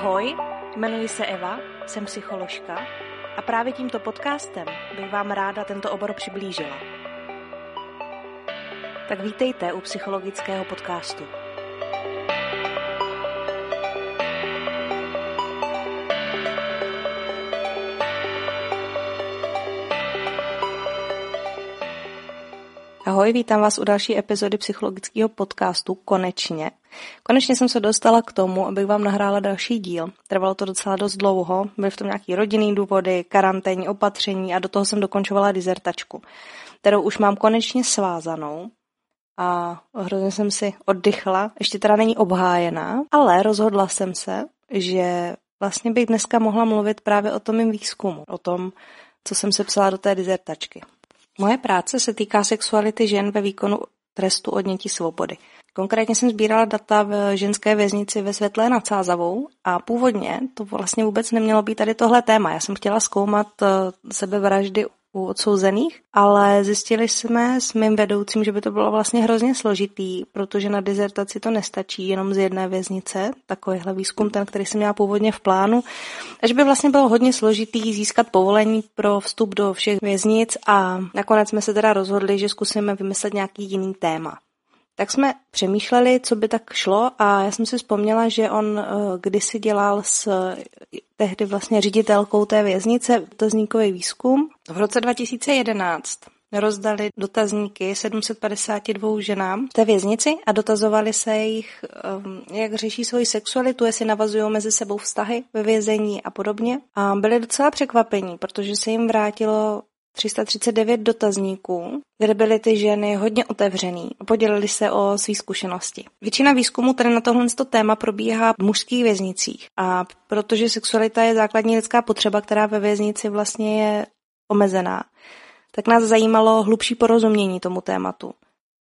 Ahoj, jmenuji se Eva, jsem psycholožka a právě tímto podcastem bych vám ráda tento obor přiblížila. Tak vítejte u psychologického podcastu. Ahoj, vítám vás u další epizody psychologického podcastu, konečně. Konečně jsem se dostala k tomu, abych vám nahrála další díl. Trvalo to docela dost dlouho, byly v tom nějaký rodinný důvody, karanténní opatření a do toho jsem dokončovala dizertačku, kterou už mám konečně svázanou a hrozně jsem si oddychla. Ještě teda není obhájená, ale rozhodla jsem se, že vlastně bych dneska mohla mluvit právě o tom mým výzkumu, o tom, co jsem se psala do té dizertačky. Moje práce se týká sexuality žen ve výkonu trestu odnětí svobody. Konkrétně jsem sbírala data v ženské věznici ve Světlé nad Sázavou a původně to vlastně vůbec nemělo být tady tohle téma. Já jsem chtěla zkoumat eh, sebevraždy u odsouzených, ale zjistili jsme s mým vedoucím, že by to bylo vlastně hrozně složitý, protože na dizertaci to nestačí jenom z jedné věznice, takovýhle výzkum, ten, který jsem měla původně v plánu, takže by vlastně bylo hodně složitý získat povolení pro vstup do všech věznic a nakonec jsme se teda rozhodli, že zkusíme vymyslet nějaký jiný téma. Tak jsme přemýšleli, co by tak šlo a já jsem si vzpomněla, že on eh, kdysi dělal s tehdy vlastně ředitelkou té věznice dotazníkový výzkum. V roce 2011 rozdali dotazníky 752 ženám v té věznici a dotazovali se jich, um, jak řeší svoji sexualitu, jestli navazují mezi sebou vztahy ve vězení a podobně. A byli docela překvapení, protože se jim vrátilo 339 dotazníků, kde byly ty ženy hodně otevřený a podělili se o své zkušenosti. Většina výzkumu tady na tohle téma probíhá v mužských věznicích a protože sexualita je základní lidská potřeba, která ve věznici vlastně je omezená, tak nás zajímalo hlubší porozumění tomu tématu.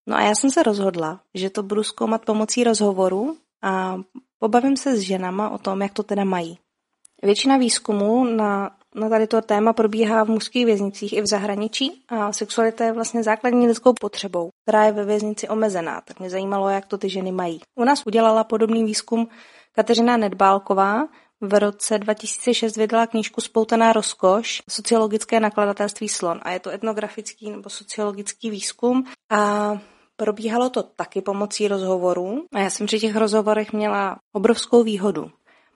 No a já jsem se rozhodla, že to budu zkoumat pomocí rozhovoru a pobavím se s ženama o tom, jak to teda mají. Většina výzkumů na na tady to téma probíhá v mužských věznicích i v zahraničí a sexualita je vlastně základní lidskou potřebou, která je ve věznici omezená. Tak mě zajímalo, jak to ty ženy mají. U nás udělala podobný výzkum Kateřina Nedbálková, v roce 2006 vydala knížku Spoutaná rozkoš, sociologické nakladatelství Slon. A je to etnografický nebo sociologický výzkum. A probíhalo to taky pomocí rozhovorů. A já jsem při těch rozhovorech měla obrovskou výhodu,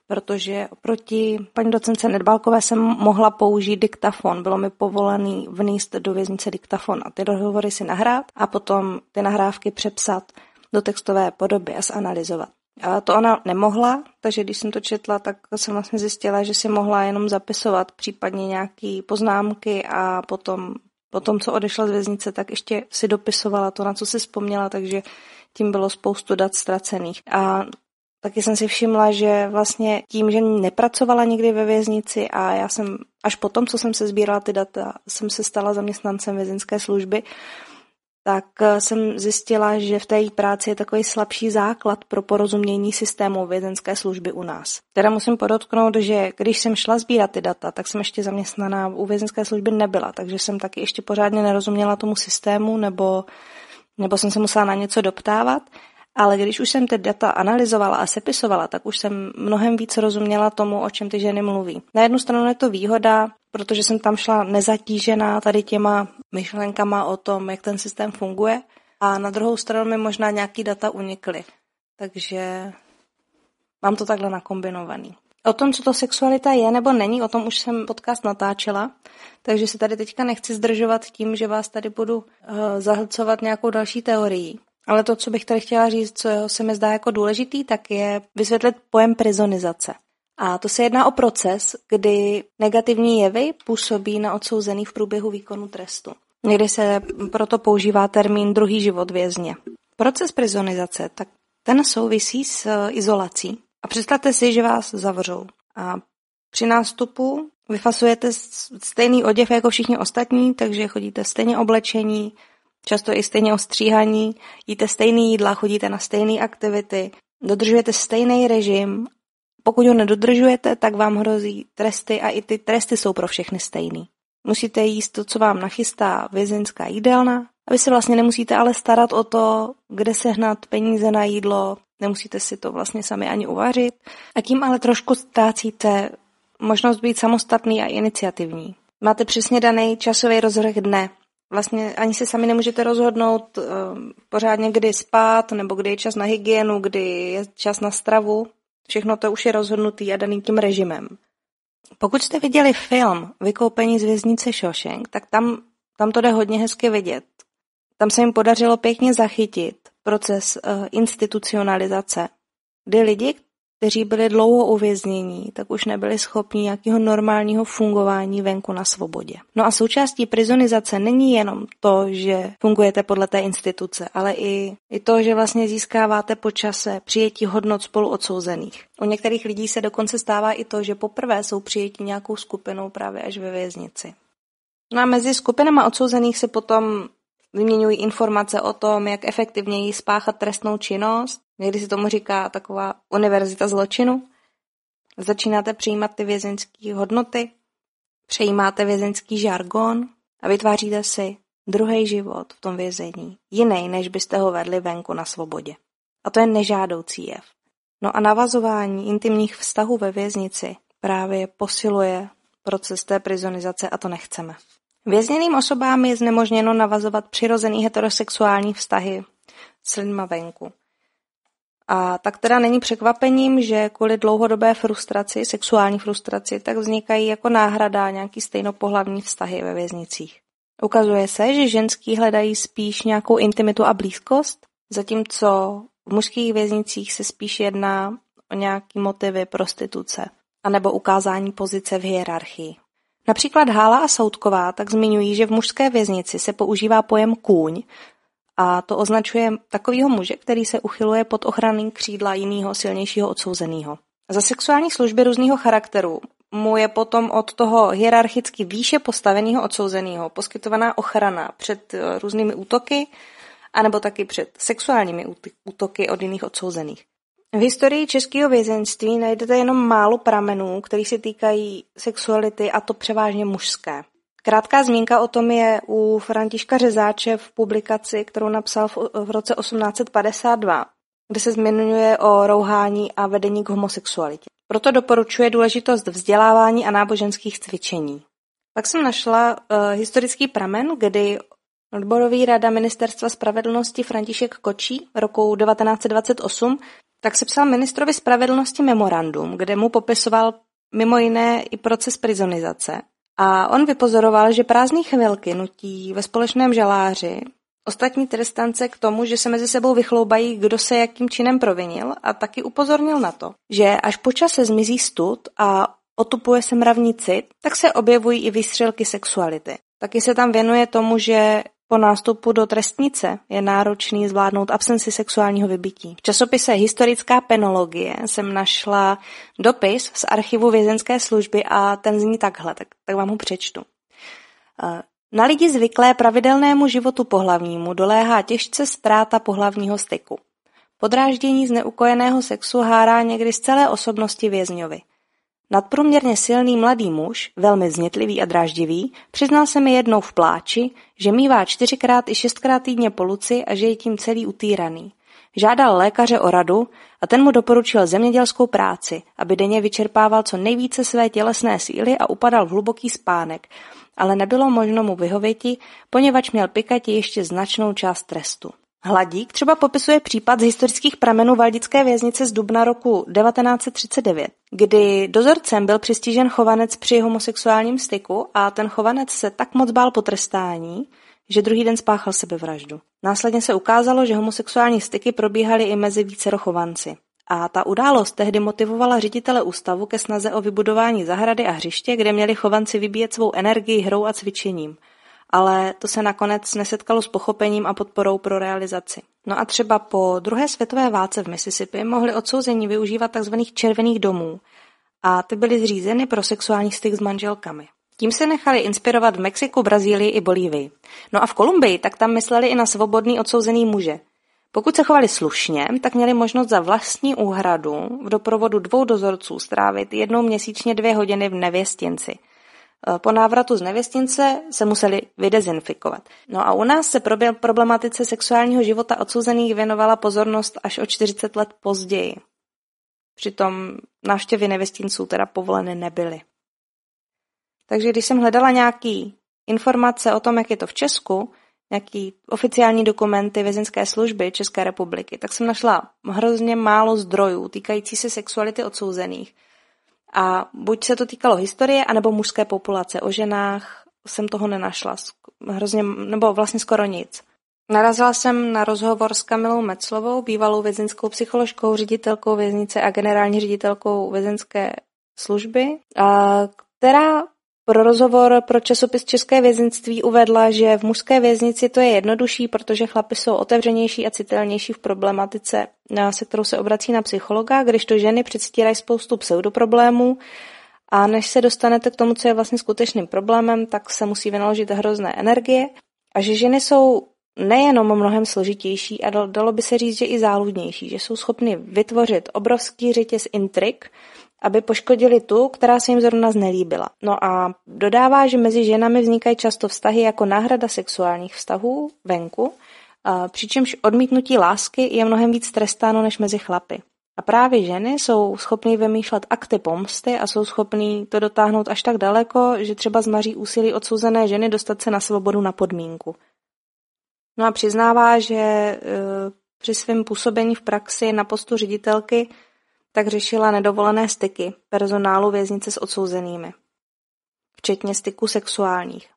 protože oproti paní docence Nedbálkové jsem mohla použít diktafon. Bylo mi povolený vníst do věznice diktafon a ty rozhovory si nahrát a potom ty nahrávky přepsat do textové podoby a zanalizovat. A to ona nemohla, takže když jsem to četla, tak jsem vlastně zjistila, že si mohla jenom zapisovat případně nějaké poznámky a potom, potom, co odešla z věznice, tak ještě si dopisovala to, na co si vzpomněla, takže tím bylo spoustu dat ztracených. A taky jsem si všimla, že vlastně tím, že nepracovala nikdy ve věznici a já jsem až potom, co jsem se sbírala ty data, jsem se stala zaměstnancem vězenské služby, tak eh, jsem zjistila, že v té její práci je takový slabší základ pro porozumění systému vězenské služby u nás. Teda musím podotknout, že když jsem šla sbírat ty data, tak jsem ještě zaměstnaná u vězenské služby nebyla, takže jsem taky ještě pořádně nerozuměla tomu systému nebo, nebo jsem se musela na něco doptávat. Ale když už jsem ty data analyzovala a sepisovala, tak už jsem mnohem víc rozuměla tomu, o čem ty ženy mluví. Na jednu stranu je to výhoda, protože jsem tam šla nezatížená tady těma myšlenkama o tom, jak ten systém funguje, a na druhou stranu mi možná nějaký data unikly. Takže mám to takhle nakombinovaný. O tom, co to sexualita je nebo není, o tom už jsem podcast natáčela, takže se tady teďka nechci zdržovat tím, že vás tady budu uh, zahlcovat nějakou další teorií. Ale to, co bych tady chtěla říct, co se mi zdá jako důležitý, tak je vysvětlit pojem prizonizace. A to se jedná o proces, kdy negativní jevy působí na odsouzený v průběhu výkonu trestu. Někdy se proto používá termín druhý život vězně. Proces prizonizace, tak ten souvisí s izolací. A představte si, že vás zavřou. A při nástupu vyfasujete stejný oděv jako všichni ostatní, takže chodíte stejně oblečení, často i stejně ostříhaní, jíte stejný jídla, chodíte na stejné aktivity, dodržujete stejný režim. Pokud ho nedodržujete, tak vám hrozí tresty a i ty tresty jsou pro všechny stejný. Musíte jíst to, co vám nachystá vězeňská jídelna, a vy se vlastně nemusíte ale starat o to, kde sehnat peníze na jídlo, nemusíte si to vlastně sami ani uvařit a tím ale trošku ztrácíte možnost být samostatný a iniciativní. Máte přesně daný časový rozvrh dne. Vlastně ani se sami nemůžete rozhodnout uh, pořádně, kdy spát, nebo kdy je čas na hygienu, kdy je čas na stravu. Všechno to už je rozhodnutý a daný tím režimem. Pokud jste viděli film Vykoupení z věznice Shawshank, tak tam, tam to jde hodně hezky vidět. Tam se jim podařilo pěkně zachytit proces uh, institucionalizace, kdy lidi, kteří byli dlouho uvěznění, tak už nebyli schopni nějakého normálního fungování venku na svobodě. No a součástí prizonizace není jenom to, že fungujete podle té instituce, ale i, i to, že vlastně získáváte po čase přijetí hodnot spolu odsouzených. U některých lidí se dokonce stává i to, že poprvé jsou přijeti nějakou skupinou právě až ve věznici. No a mezi skupinama odsouzených se potom vyměňují informace o tom, jak efektivněji spáchat trestnou činnost. Někdy se tomu říká taková univerzita zločinu. Začínáte přijímat ty vězeňské hodnoty, přejímáte vězeňský žargon a vytváříte si druhý život v tom vězení, jiný, než byste ho vedli venku na svobodě. A to je nežádoucí jev. No a navazování intimních vztahů ve věznici právě posiluje proces té prizonizace a to nechceme. Vězněným osobám je znemožněno navazovat přirozený heterosexuální vztahy s lidma venku. A tak teda není překvapením, že kvůli dlouhodobé frustraci, sexuální frustraci, tak vznikají jako náhrada nějaký stejnopohlavní vztahy ve věznicích. Ukazuje se, že ženský hledají spíš nějakou intimitu a blízkost, zatímco v mužských věznicích se spíš jedná o nějaký motivy prostituce anebo ukázání pozice v hierarchii. Například Hála a Soutková tak zmiňují, že v mužské věznici se používá pojem kůň a to označuje takovýho muže, který se uchyluje pod ochranným křídla jiného silnějšího odsouzeného. Za sexuální služby různého charakteru mu je potom od toho hierarchicky výše postaveného odsouzeného poskytovaná ochrana před eh, různými útoky, anebo taky před sexuálními útoky od jiných odsouzených. V historii českého vězenství najdete jenom málo pramenů, který se týkají sexuality a to převážně mužské. Krátká zmínka o tom je u Františka Řezáče v publikaci, kterou napsal v roce 1852, kde se zmiňuje o rouhání a vedení k homosexualitě. Proto doporučuje důležitost vzdělávání a náboženských cvičení. Pak jsem našla uh, historický pramen, kdy odborový rada Ministerstva spravedlnosti František Kočí roku 1928 tak se psal ministrovi spravedlnosti memorandum, kde mu popisoval mimo jiné i proces prizonizace. A on vypozoroval, že prázdné chvilky nutí ve společném žaláři ostatní trestance k tomu, že se mezi sebou vychloubají, kdo se jakým činem provinil a taky upozornil na to, že až po čase zmizí stud a otupuje se mravní cit, tak se objevují i výstřelky sexuality. Taky se tam věnuje tomu, že po nástupu do trestnice je náročný zvládnout absenci sexuálního vybití. V časopise Historická penologie jsem našla dopis z archivu vězenské služby a ten zní takhle, tak, tak vám ho přečtu. Eh, na lidi zvyklé pravidelnému životu pohlavnímu doléhá těžce ztráta pohlavního styku. Podráždění z neukojeného sexu hárá někdy z celé osobnosti vězňovi – Nadprůměrně silný mladý muž, velmi znětlivý a dráždivý, přiznal se mi jednou v pláči, že mívá čtyřikrát i šestkrát týdně poluci a že je tím celý utýraný. Žádal lékaře o radu a ten mu doporučil zemědělskou práci, aby denně vyčerpával co nejvíce své tělesné síly a upadal v hluboký spánek, ale nebylo možno mu vyhověti, poněvadž měl pikati ještě značnou část trestu. Hladík třeba popisuje případ z historických pramenů Valdické věznice z dubna roku 1939, kdy dozorcem byl přistižen chovanec při homosexuálním styku a ten chovanec se tak moc bál potrestání, že druhý den spáchal sebevraždu. Následně se ukázalo, že homosexuální styky probíhaly i mezi více chovanci. A ta událost tehdy motivovala ředitele ústavu ke snaze o vybudování zahrady a hřiště, kde měli chovanci vybíjet svou energii hrou a cvičením – ale to se nakonec nesetkalo s pochopením a podporou pro realizaci. No a třeba po druhé světové válce v Mississippi mohli odsouzení využívat tzv. červených domů a ty byly zřízeny pro sexuální styk s manželkami. Tím se nechali inspirovat v Mexiku, Brazílii i Bolívii. No a v Kolumbii tak tam mysleli i na svobodný odsouzený muže. Pokud se chovali slušně, tak měli možnost za vlastní úhradu v doprovodu dvou dozorců strávit jednou měsíčně dvě hodiny v nevěstinci – Po návratu z nevěstince se museli vydezinfikovat. No a u nás se problematice sexuálního života odsouzených věnovala pozornost až o 40 let později. Přitom návštěvy nevěstinců teda povoleny nebyly. Takže když jsem hledala nějaký informace o tom, jak je to v Česku, nějaký oficiální dokumenty vězinské služby České republiky, tak jsem našla hrozně málo zdrojů týkající se sexuality odsouzených. A buď se to týkalo historie, anebo mužské populace. O ženách jsem toho nenašla. Hrozně, nebo vlastně skoro nic. Narazila jsem na rozhovor s Kamilou Meclovou, bývalou vězinskou psycholožkou, ředitelkou věznice a generální ředitelkou vězinské služby, která pro rozhovor pro časopis České vězinství uvedla, že v mužské věznici to je jednodušší, protože chlapy jsou otevřenější a citelnější v problematice, se kterou se obrací na psychologa, když to ženy předstírají spoustu pseudoproblémů. A než se dostanete k tomu, co je vlastně skutečným problémem, tak se musí vynaložit hrozné energie. A že ženy jsou nejenom mnohem složitější a dalo by se říct, že i záludnější, že jsou schopny vytvořit obrovský řetěz intrik, aby poškodili tu, která se jim zrovna znelíbila. No a dodává, že mezi ženami vznikají často vztahy jako náhrada sexuálních vztahů venku, přičemž odmítnutí lásky je mnohem víc trestáno než mezi chlapy. A právě ženy jsou schopny vymýšlet akty pomsty a jsou schopny to dotáhnout až tak daleko, že třeba zmaří úsilí odsouzené ženy dostat se na svobodu na podmínku. No a přiznává, že e, při svém působení v praxi na postu ředitelky tak řešila nedovolené styky personálu věznice s odsouzenými, včetně styků sexuálních.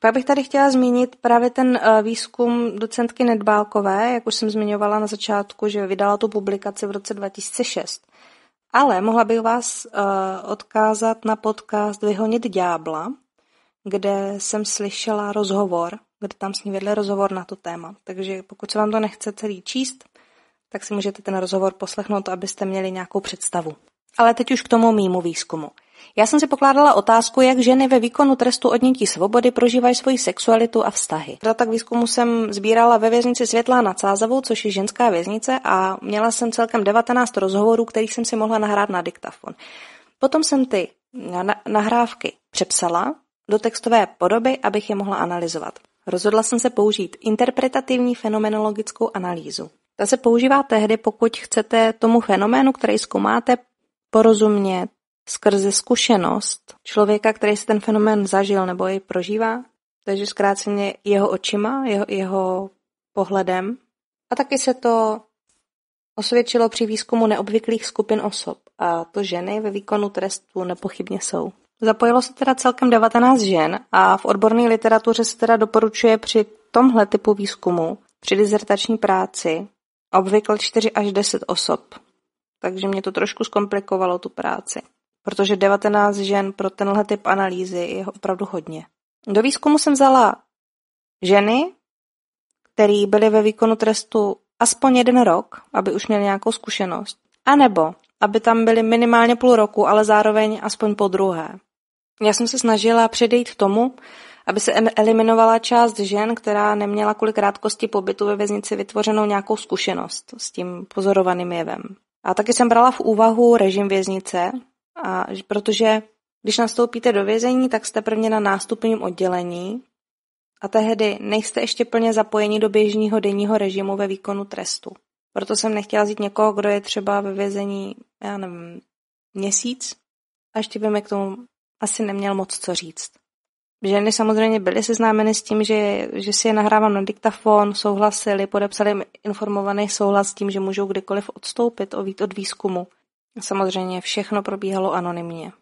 Pak bych tady chtěla zmínit právě ten e, výzkum docentky Nedbálkové, jak už jsem zmiňovala na začátku, že vydala tu publikaci v roce 2006. Ale mohla bych vás uh, odkázat na podcast Vyhonit ďábla, kde jsem slyšela rozhovor kde tam s ní vedli rozhovor na to téma. Takže pokud se vám to nechce celý číst, tak si můžete ten rozhovor poslechnout, abyste měli nějakou představu. Ale teď už k tomu mýmu výzkumu. Já jsem si pokládala otázku, jak ženy ve výkonu trestu odnětí svobody prožívají svoji sexualitu a vztahy. Data k výzkumu jsem sbírala ve věznici Světlá nad Sázavou, což je ženská věznice, a měla jsem celkem 19 rozhovorů, kterých jsem si mohla nahrát na diktafon. Potom jsem ty nahrávky přepsala do textové podoby, abych je mohla analyzovat. Rozhodla jsem se použít interpretativní fenomenologickou analýzu. Ta se používá tehdy, pokud chcete tomu fenoménu, který zkoumáte, porozumět skrze zkušenost člověka, který si ten fenomén zažil nebo jej prožívá, takže zkráceně jeho očima, jeho, jeho pohledem. A taky se to osvědčilo při výzkumu neobvyklých skupin osob a to ženy ve výkonu trestu nepochybně jsou. Zapojilo se teda celkem 19 žen a v odborné literatuře se teda doporučuje při tomhle typu výzkumu, při dizertační práci, obvykle 4 až 10 osob. Takže mě to trošku zkomplikovalo tu práci, protože 19 žen pro tenhle typ analýzy je opravdu hodně. Do výzkumu jsem vzala ženy, které byly ve výkonu trestu aspoň jeden rok, aby už měly nějakou zkušenost, anebo aby tam byly minimálně půl roku, ale zároveň aspoň po druhé. Já jsem se snažila předejít tomu, aby se eliminovala část žen, která neměla kvůli krátkosti pobytu ve věznici vytvořenou nějakou zkušenost s tím pozorovaným jevem. A taky jsem brala v úvahu režim věznice, a, protože když nastoupíte do vězení, tak jste prvně na nástupním oddělení a tehdy nejste ještě plně zapojeni do běžního denního režimu ve výkonu trestu. Proto jsem nechtěla vzít někoho, kdo je třeba ve vězení, já nevím, měsíc a ještě by mi k tomu asi neměl moc co říct. Ženy samozřejmě byly seznámeny s tím, že, že si je nahrávám na diktafon, souhlasili, podepsali informovaný souhlas s tím, že můžou kdykoliv odstoupit od výzkumu. Samozřejmě všechno probíhalo anonymně.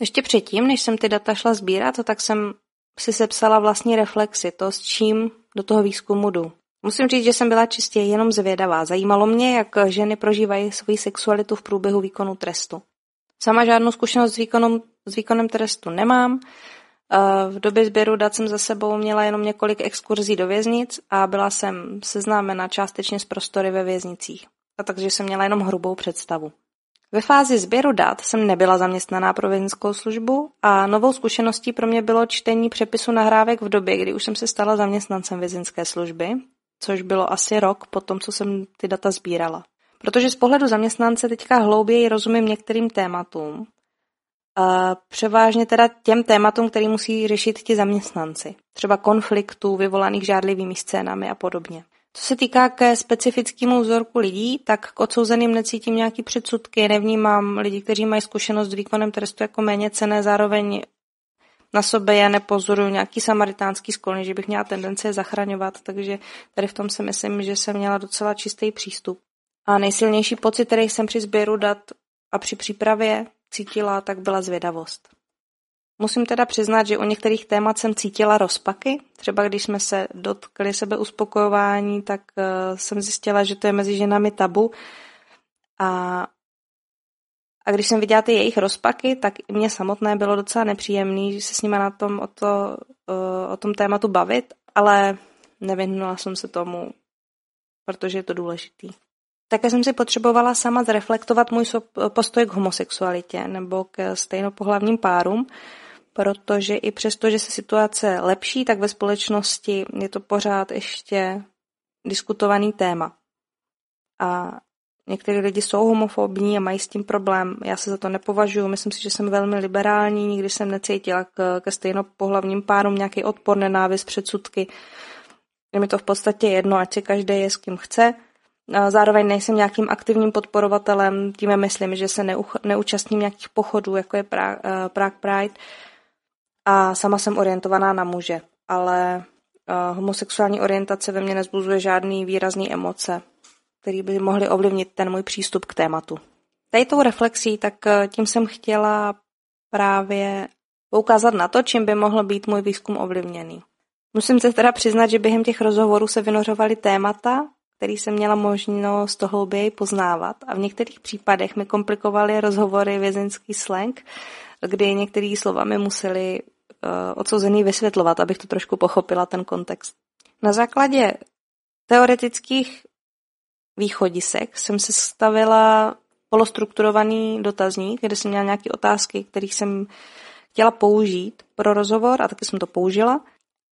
Ještě předtím, než jsem ty data šla sbírat, tak jsem si sepsala vlastní reflexy, to s čím do toho výzkumu jdu. Musím říct, že jsem byla čistě jenom zvědavá. Zajímalo mě, jak ženy prožívají svoji sexualitu v průběhu výkonu trestu. Sama žádnou zkušenost s, výkonem, s výkonem trestu nemám. V době sběru dat jsem za sebou měla jenom několik exkurzí do věznic a byla jsem seznámena částečně s prostory ve věznicích. A takže jsem měla jenom hrubou představu. Ve fázi sběru dat jsem nebyla zaměstnaná pro věznickou službu a novou zkušeností pro mě bylo čtení přepisu nahrávek v době, kdy už jsem se stala zaměstnancem vězinské služby, což bylo asi rok po tom, co jsem ty data sbírala. Protože z pohledu zaměstnance teďka hlouběji rozumím některým tématům převážně teda těm tématům, který musí řešit ti zaměstnanci. Třeba konfliktů vyvolaných žádlivými scénami a podobně. Co se týká ke specifickému vzorku lidí, tak k odsouzeným necítím nějaký předsudky, nevnímám lidi, kteří mají zkušenost s výkonem trestu jako méně cené, zároveň na sobě já nepozoruju nějaký samaritánský sklon, že bych měla tendenci je zachraňovat, takže tady v tom si myslím, že jsem měla docela čistý přístup. A nejsilnější pocit, který jsem při sběru dat a při přípravě cítila, tak byla zvědavost. Musím teda přiznat, že u některých témat jsem cítila rozpaky. Třeba když jsme se dotkli sebe uspokojování, tak uh, jsem zjistila, že to je mezi ženami tabu. A, a když jsem viděla ty jejich rozpaky, tak i mě samotné bylo docela nepříjemné, že se s nimi na tom o, to, uh, o tom tématu bavit, ale nevyhnula jsem se tomu, protože je to důležitý. Také jsem si potřebovala sama zreflektovat můj postoj k homosexualitě nebo k stejnopohlavním párům, protože i přesto, že se situace lepší, tak ve společnosti je to pořád ještě diskutovaný téma. A někteří lidi jsou homofobní a mají s tím problém. Já se za to nepovažuji, myslím si, že jsem velmi liberální, nikdy jsem necítila k, ke stejnopohlavním párům nějaký odpor, nenávist, předsudky. Je mi to v podstatě jedno, ať si každý je s kým chce. Zároveň nejsem nějakým aktivním podporovatelem, tím myslím, že se neúčastním nějakých pochodů, jako je Prague, eh, Prague Pride, a sama jsem orientovaná na muže, ale uh, homosexuální orientace ve mně nezbuzuje žádný výrazný emoce, který by mohly ovlivnit ten můj přístup k tématu. Tady tou reflexí, tak uh, tím jsem chtěla právě poukázat na to, čím by mohl být můj výzkum ovlivněný. Musím se teda přiznat, že během těch rozhovorů se vynořovaly témata, který jsem měla možnost to hlouběji poznávat a v některých případech mi komplikovaly rozhovory vězeňský slang, kdy některé slova mi museli uh, odsouzený vysvětlovat, abych to trošku pochopila, ten kontext. Na základě teoretických východisek jsem se stavila polostrukturovaný dotazník, kde jsem měla nějaké otázky, kterých jsem chtěla použít pro rozhovor a taky jsem to použila,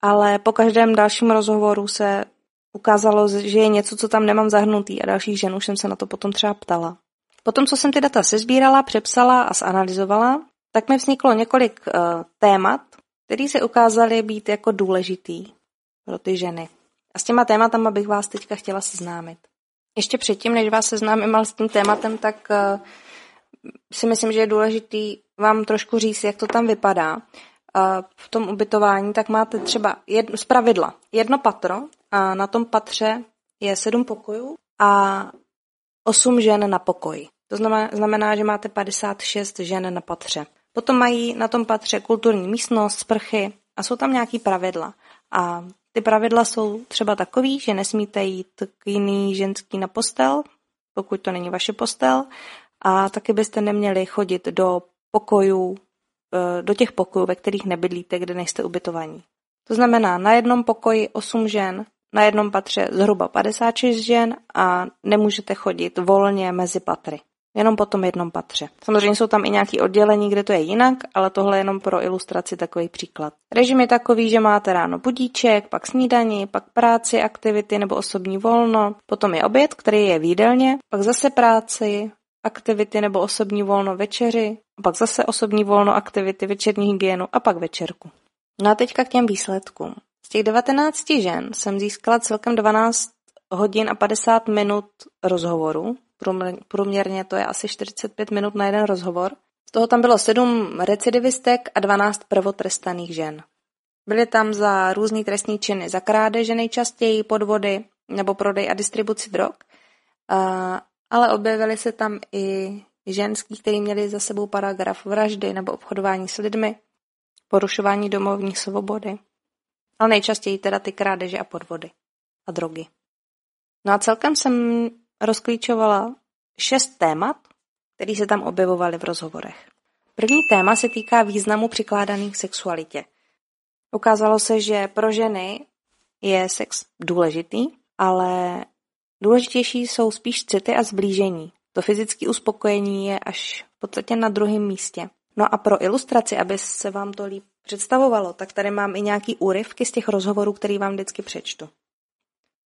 ale po každém dalším rozhovoru se ukázalo, že je něco, co tam nemám zahrnutý a dalších žen už jsem se na to potom třeba ptala. Potom, co jsem ty data sezbírala, přepsala a zanalizovala, tak mi vzniklo několik uh, témat, které se ukázaly být jako důležitý pro ty ženy. A s těma tématama bych vás teďka chtěla seznámit. Ještě předtím, než vás seznámím s tím tématem, tak uh, si myslím, že je důležitý vám trošku říct, jak to tam vypadá. Uh, v tom ubytování tak máte třeba jedno, z pravidla jedno patro a na tom patře je sedm pokojů a osm žen na pokoji. To znamená, znamená, že máte 56 žen na patře. Potom mají na tom patře kulturní místnost, sprchy a jsou tam nějaký pravidla. A ty pravidla jsou třeba takový, že nesmíte jít k jiný ženský na postel, pokud to není vaše postel, a taky byste neměli chodit do pokojů, e, do těch pokojů, ve kterých nebydlíte, kde nejste ubytovaní. To znamená na jednom pokoji 8 žen, na jednom patře zhruba 56 žen a nemůžete chodit volně mezi patry jenom po tom jednom patře. Samozřejmě jsou tam i nějaké oddělení, kde to je jinak, ale tohle je jenom pro ilustraci takový příklad. Režim je takový, že máte ráno budíček, pak snídaní, pak práci, aktivity nebo osobní volno, potom je oběd, který je v jídelně, pak zase práci, aktivity nebo osobní volno večeři, a pak zase osobní volno, aktivity, večerní hygienu a pak večerku. No a teďka k těm výsledkům. Těch 19 žen jsem získala celkem 12 hodin a 50 minut rozhovoru, průměrně to je asi 45 minut na jeden rozhovor. Z toho tam bylo 7 recidivistek a 12 prvotrestaných žen. Byly tam za různý trestní činy, za krádeže nejčastěji, podvody nebo prodej a distribuci drog, ale objevily se tam i ženský, který měli za sebou paragraf vraždy nebo obchodování s lidmi, porušování domovní svobody, ale nejčastěji teda ty krádeže a podvody a drogy. No a celkem jsem rozklíčovala šest témat, které se tam objevovaly v rozhovorech. První téma se týká významu přikládaných sexualitě. Ukázalo se, že pro ženy je sex důležitý, ale důležitější jsou spíš city a zblížení. To fyzické uspokojení je až v podstatě na druhém místě. No a pro ilustraci, aby se vám to líp představovalo, tak tady mám i nějaký úryvky z těch rozhovorů, který vám vždycky přečtu,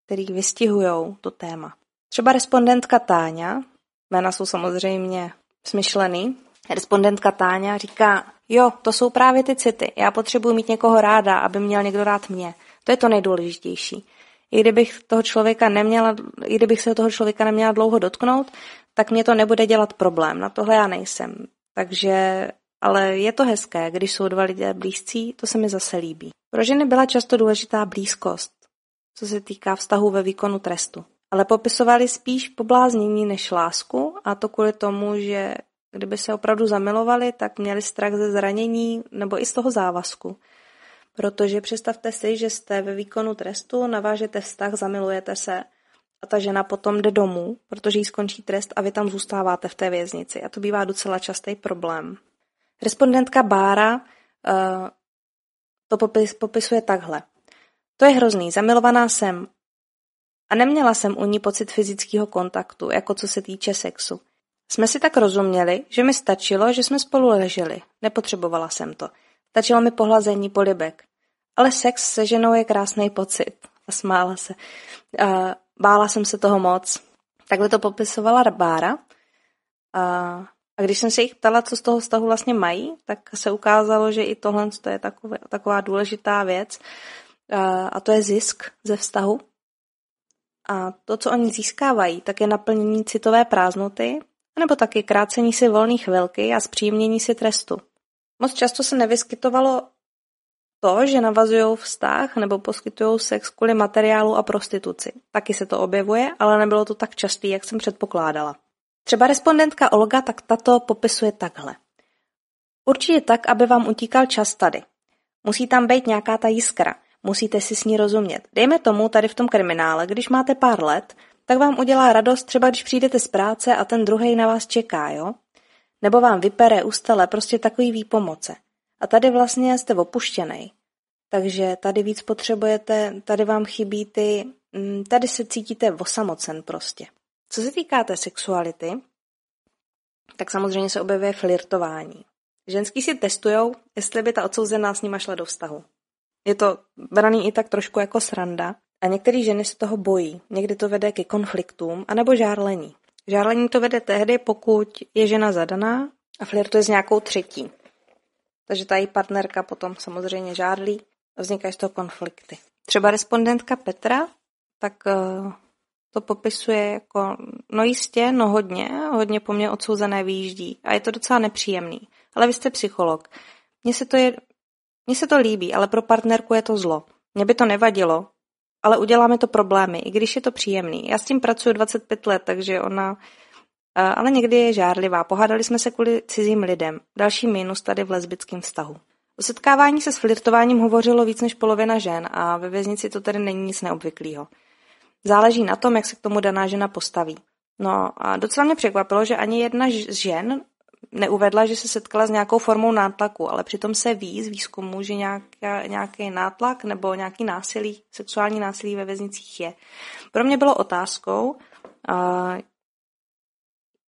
který vystihují to téma. Třeba respondentka Táňa, jména jsou samozřejmě smyšlený, Respondentka Táňa říká, jo, to jsou právě ty city. Já potřebuji mít někoho ráda, aby měl někdo rád mě. To je to nejdůležitější. I kdybych toho člověka neměla, i kdybych se toho člověka neměla dlouho dotknout, tak mě to nebude dělat problém. Na tohle já nejsem. Takže, ale je to hezké, když jsou dva lidé blízcí, to se mi zase líbí. Pro ženy byla často důležitá blízkost, co se týká vztahu ve výkonu trestu. Ale popisovali spíš pobláznění než lásku a to kvůli tomu, že kdyby se opravdu zamilovali, tak měli strach ze zranění nebo i z toho závazku. Protože představte si, že jste ve výkonu trestu, navážete vztah, zamilujete se a ta žena potom jde domů, protože jí skončí trest a vy tam zůstáváte v té věznici. A to bývá docela častý problém. Respondentka Bára uh, to popis, popisuje takhle. To je hrozný, zamilovaná jsem. A neměla jsem u ní pocit fyzického kontaktu, jako co se týče sexu. Jsme si tak rozuměli, že mi stačilo, že jsme spolu leželi. Nepotřebovala jsem to. Stačilo mi pohlazení polibek. Ale sex se ženou je krásný pocit. A smála se. A bála jsem se toho moc. Takhle to popisovala Bára. A, a když jsem se jich ptala, co z toho vztahu vlastně mají, tak se ukázalo, že i tohle je takové, taková důležitá věc. A, to je zisk ze vztahu. A to, co oni získávají, tak je naplnění citové prázdnoty, nebo taky krácení si volný chvilky a zpříjemnění si trestu. Moc často se nevyskytovalo to, že navazují vztah nebo poskytují sex kvůli materiálu a prostituci. Taky se to objevuje, ale nebylo to tak častý, jak jsem předpokládala. Třeba respondentka Olga tak tato popisuje takhle. Určitě tak, aby vám utíkal čas tady. Musí tam být nějaká ta jiskra. Musíte si s ní rozumět. Dejme tomu tady v tom kriminále, když máte pár let, tak vám udělá radost třeba, když přijdete z práce a ten druhý na vás čeká, jo? Nebo vám vypere ustele, prostě takový výpomoce. A tady vlastně jste opuštěný. Takže tady víc potřebujete, tady vám chybí ty, mm, tady se cítíte osamocen prostě. Co se týká té sexuality, tak samozřejmě se objevuje flirtování. Ženský si testujou, jestli by ta odsouzená s nima šla do vztahu. Je to braný i tak trošku jako sranda, a některé ženy se toho bojí. Někdy to vede ke konfliktům anebo žárlení. Žárlení to vede tehdy, pokud je žena zadaná a flirtuje s nějakou třetí. Takže ta její partnerka potom samozřejmě žárlí a vznikají z toho konflikty. Třeba respondentka Petra, tak uh, to popisuje jako, no jistě, no hodně, hodně po mně odsouzené výjíždí a je to docela nepříjemný. Ale vy jste psycholog. Mně se to, je, mně se to líbí, ale pro partnerku je to zlo. Mně by to nevadilo, ale uděláme to problémy, i když je to příjemný. Já s tím pracuji 25 let, takže ona ale někdy je žárlivá. Pohádali jsme se kvůli cizím lidem. Další mínus tady v lesbickém vztahu. O setkávání se s flirtováním hovořilo víc než polovina žen a ve věznici to tedy není nic neobvyklého. Záleží na tom, jak se k tomu daná žena postaví. No a docela mě překvapilo, že ani jedna z žen neuvedla, že se setkala s nějakou formou nátlaku, ale přitom se ví z výzkumu, že nějaká, nějaký nátlak nebo nějaký násilí, sexuální násilí ve věznicích je. Pro mě bylo otázkou, uh,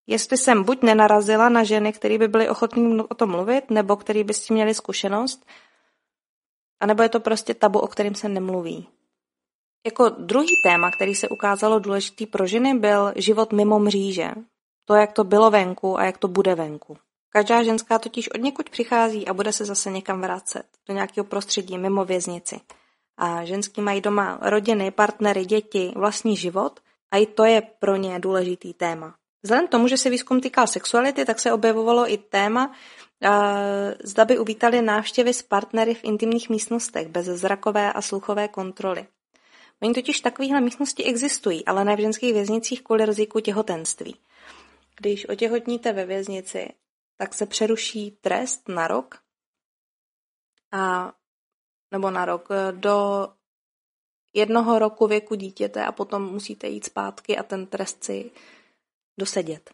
jestli jsem buď nenarazila na ženy, které by byly ochotní o tom mluvit, nebo který by s tím měli zkušenost, anebo je to prostě tabu, o kterém se nemluví. Jako druhý téma, který se ukázalo důležitý pro ženy, byl život mimo mříže to, jak to bylo venku a jak to bude venku. Každá ženská totiž od někud přichází a bude se zase někam vracet, do nějakého prostředí mimo věznici. A ženský mají doma rodiny, partnery, děti, vlastní život a i to je pro ně důležitý téma. Vzhledem k tomu, že se výzkum týkal sexuality, tak se objevovalo i téma, zda by uvítali návštěvy s partnery v intimních místnostech bez zrakové a sluchové kontroly. Oni totiž takovéhle místnosti existují, ale ne v ženských věznicích kvůli riziku těhotenství. Když otěhotníte ve věznici, tak se přeruší trest na rok a nebo na rok do jednoho roku věku dítěte a potom musíte jít zpátky a ten trest si dosedět.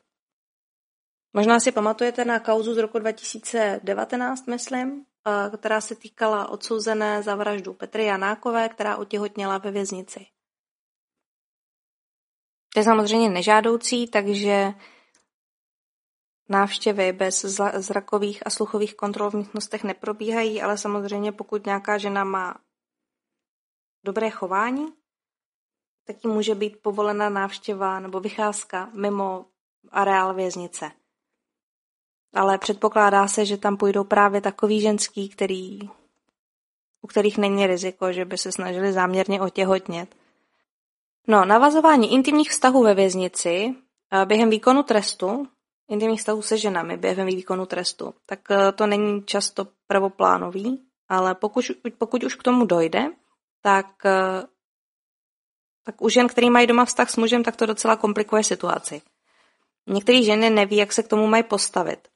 Možná si pamatujete na kauzu z roku 2019, myslím, která se týkala odsouzené za vraždu Petry Janákové, která otěhotněla ve věznici. To je samozřejmě nežádoucí, takže Návštěvy bez zrakových a sluchových kontrol v místnostech neprobíhají, ale samozřejmě pokud nějaká žena má dobré chování, tak jí může být povolena návštěva nebo vycházka mimo areál věznice. Ale předpokládá se, že tam půjdou právě takový ženský, který, u kterých není riziko, že by se snažili záměrně otěhotnět. No, navazování intimních vztahů ve věznici eh, během výkonu trestu, intimních vztahů se ženami během výkonu trestu, tak eh, to není často prvoplánový, ale pokud, pokud už k tomu dojde, tak, eh, tak u žen, který mají doma vztah s mužem, tak to docela komplikuje situaci. Některé ženy neví, jak se k tomu mají postavit.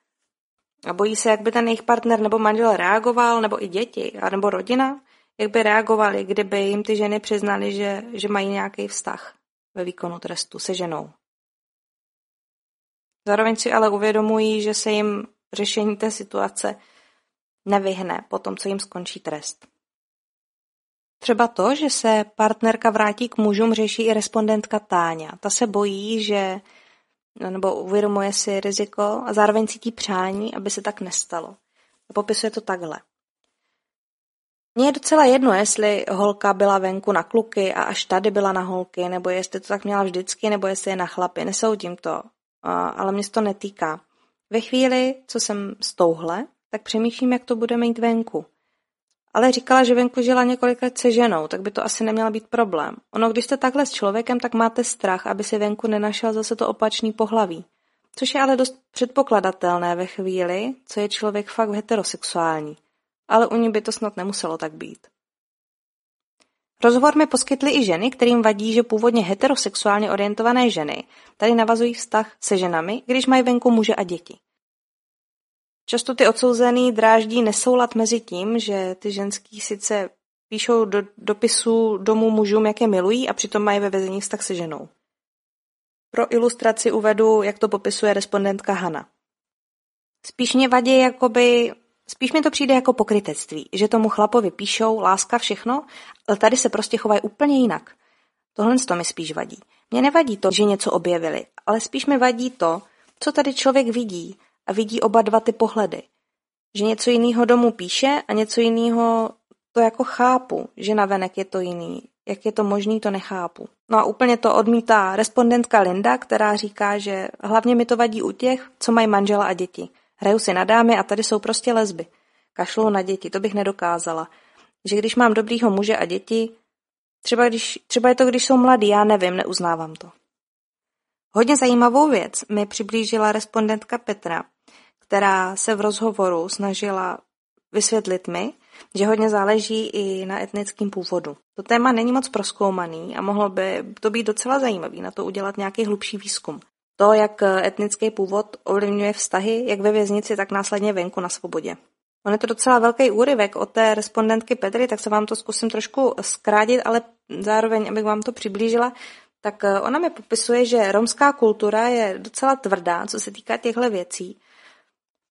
A bojí se, jak by ten jejich partner nebo manžel reagoval, nebo i děti, nebo rodina, jak by reagovali, kdyby jim ty ženy přiznali, že, že mají nějaký vztah ve výkonu trestu se ženou. Zároveň si ale uvědomují, že se jim řešení té situace nevyhne po tom, co jim skončí trest. Třeba to, že se partnerka vrátí k mužům, řeší i respondentka Táňa. Ta se bojí, že nebo uvědomuje si riziko a zároveň cítí přání, aby se tak nestalo. A popisuje to takhle. Mně je docela jedno, jestli holka byla venku na kluky a až tady byla na holky, nebo jestli to tak měla vždycky, nebo jestli je na chlapy. Nesoudím to, ale mě se to netýká. Ve chvíli, co jsem stouhle, tak přemýšlím, jak to bude mít venku. Ale říkala, že venku žila několik let se ženou, tak by to asi neměl být problém. Ono, když jste takhle s člověkem, tak máte strach, aby si venku nenašel zase to opačný pohlaví. Což je ale dost předpokladatelné ve chvíli, co je člověk fakt heterosexuální. Ale u ní by to snad nemuselo tak být. Rozhovor mi poskytly i ženy, kterým vadí, že původně heterosexuálně orientované ženy tady navazují vztah se ženami, když mají venku muže a děti. Často ty odsouzený dráždí nesoulad mezi tím, že ty ženský sice píšou do dopisů domů mužům, jak je milují a přitom mají ve vězení vztah se ženou. Pro ilustraci uvedu, jak to popisuje respondentka Hana. Spíš mě vadí, jakoby, spíš mi to přijde jako pokrytectví, že tomu chlapovi píšou láska všechno, ale tady se prostě chovají úplně jinak. Tohle to mi spíš vadí. Mně nevadí to, že něco objevili, ale spíš mi vadí to, co tady člověk vidí a vidí oba dva ty pohledy. Že něco jiného domů píše a něco jiného to jako chápu, že navenek je to jiný. Jak je to možný, to nechápu. No a úplně to odmítá respondentka Linda, která říká, že hlavně mi to vadí u těch, co mají manžela a děti. Hraju si na dámy a tady jsou prostě lesby. Kašlou na děti, to bych nedokázala. Že když mám dobrýho muže a děti, třeba, když, třeba je to, když jsou mladí, já nevím, neuznávám to. Hodně zajímavou věc mi přiblížila respondentka Petra, která se v rozhovoru snažila vysvětlit mi, že hodně záleží i na etnickém původu. To téma není moc proskoumaný a mohlo by to být docela zajímavý na to udělat nějaký hlubší výzkum. To, jak etnický původ ovlivňuje vztahy, jak ve věznici, tak následně venku na svobodě. On je to docela velký úryvek od té respondentky Petry, tak se vám to zkusím trošku zkrátit, ale zároveň, abych vám to přiblížila, tak ona mi popisuje, že romská kultura je docela tvrdá, co se týká těchto věcí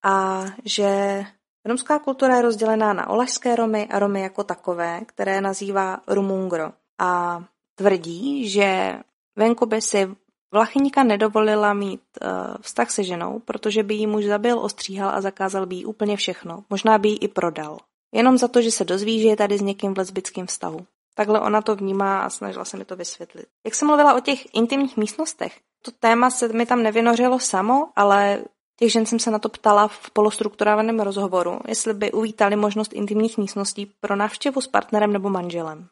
a že romská kultura je rozdělená na olašské Romy a Romy jako takové, které nazývá Rumungro. A tvrdí, že venku by si Vlachyníka nedovolila mít uh, vztah se ženou, protože by jí muž zabil, ostříhal a zakázal by jí úplně všechno. Možná by jí i prodal. Jenom za to, že se dozví, že je tady s někým v lesbickém vztahu. Takhle ona to vnímá a snažila se mi to vysvětlit. Jak jsem mluvila o těch intimních místnostech, to téma se mi tam nevynořilo samo, ale Těch žen jsem se na to ptala v polostrukturovaném rozhovoru, jestli by uvítali možnost intimních místností pro návštěvu s partnerem nebo manželem.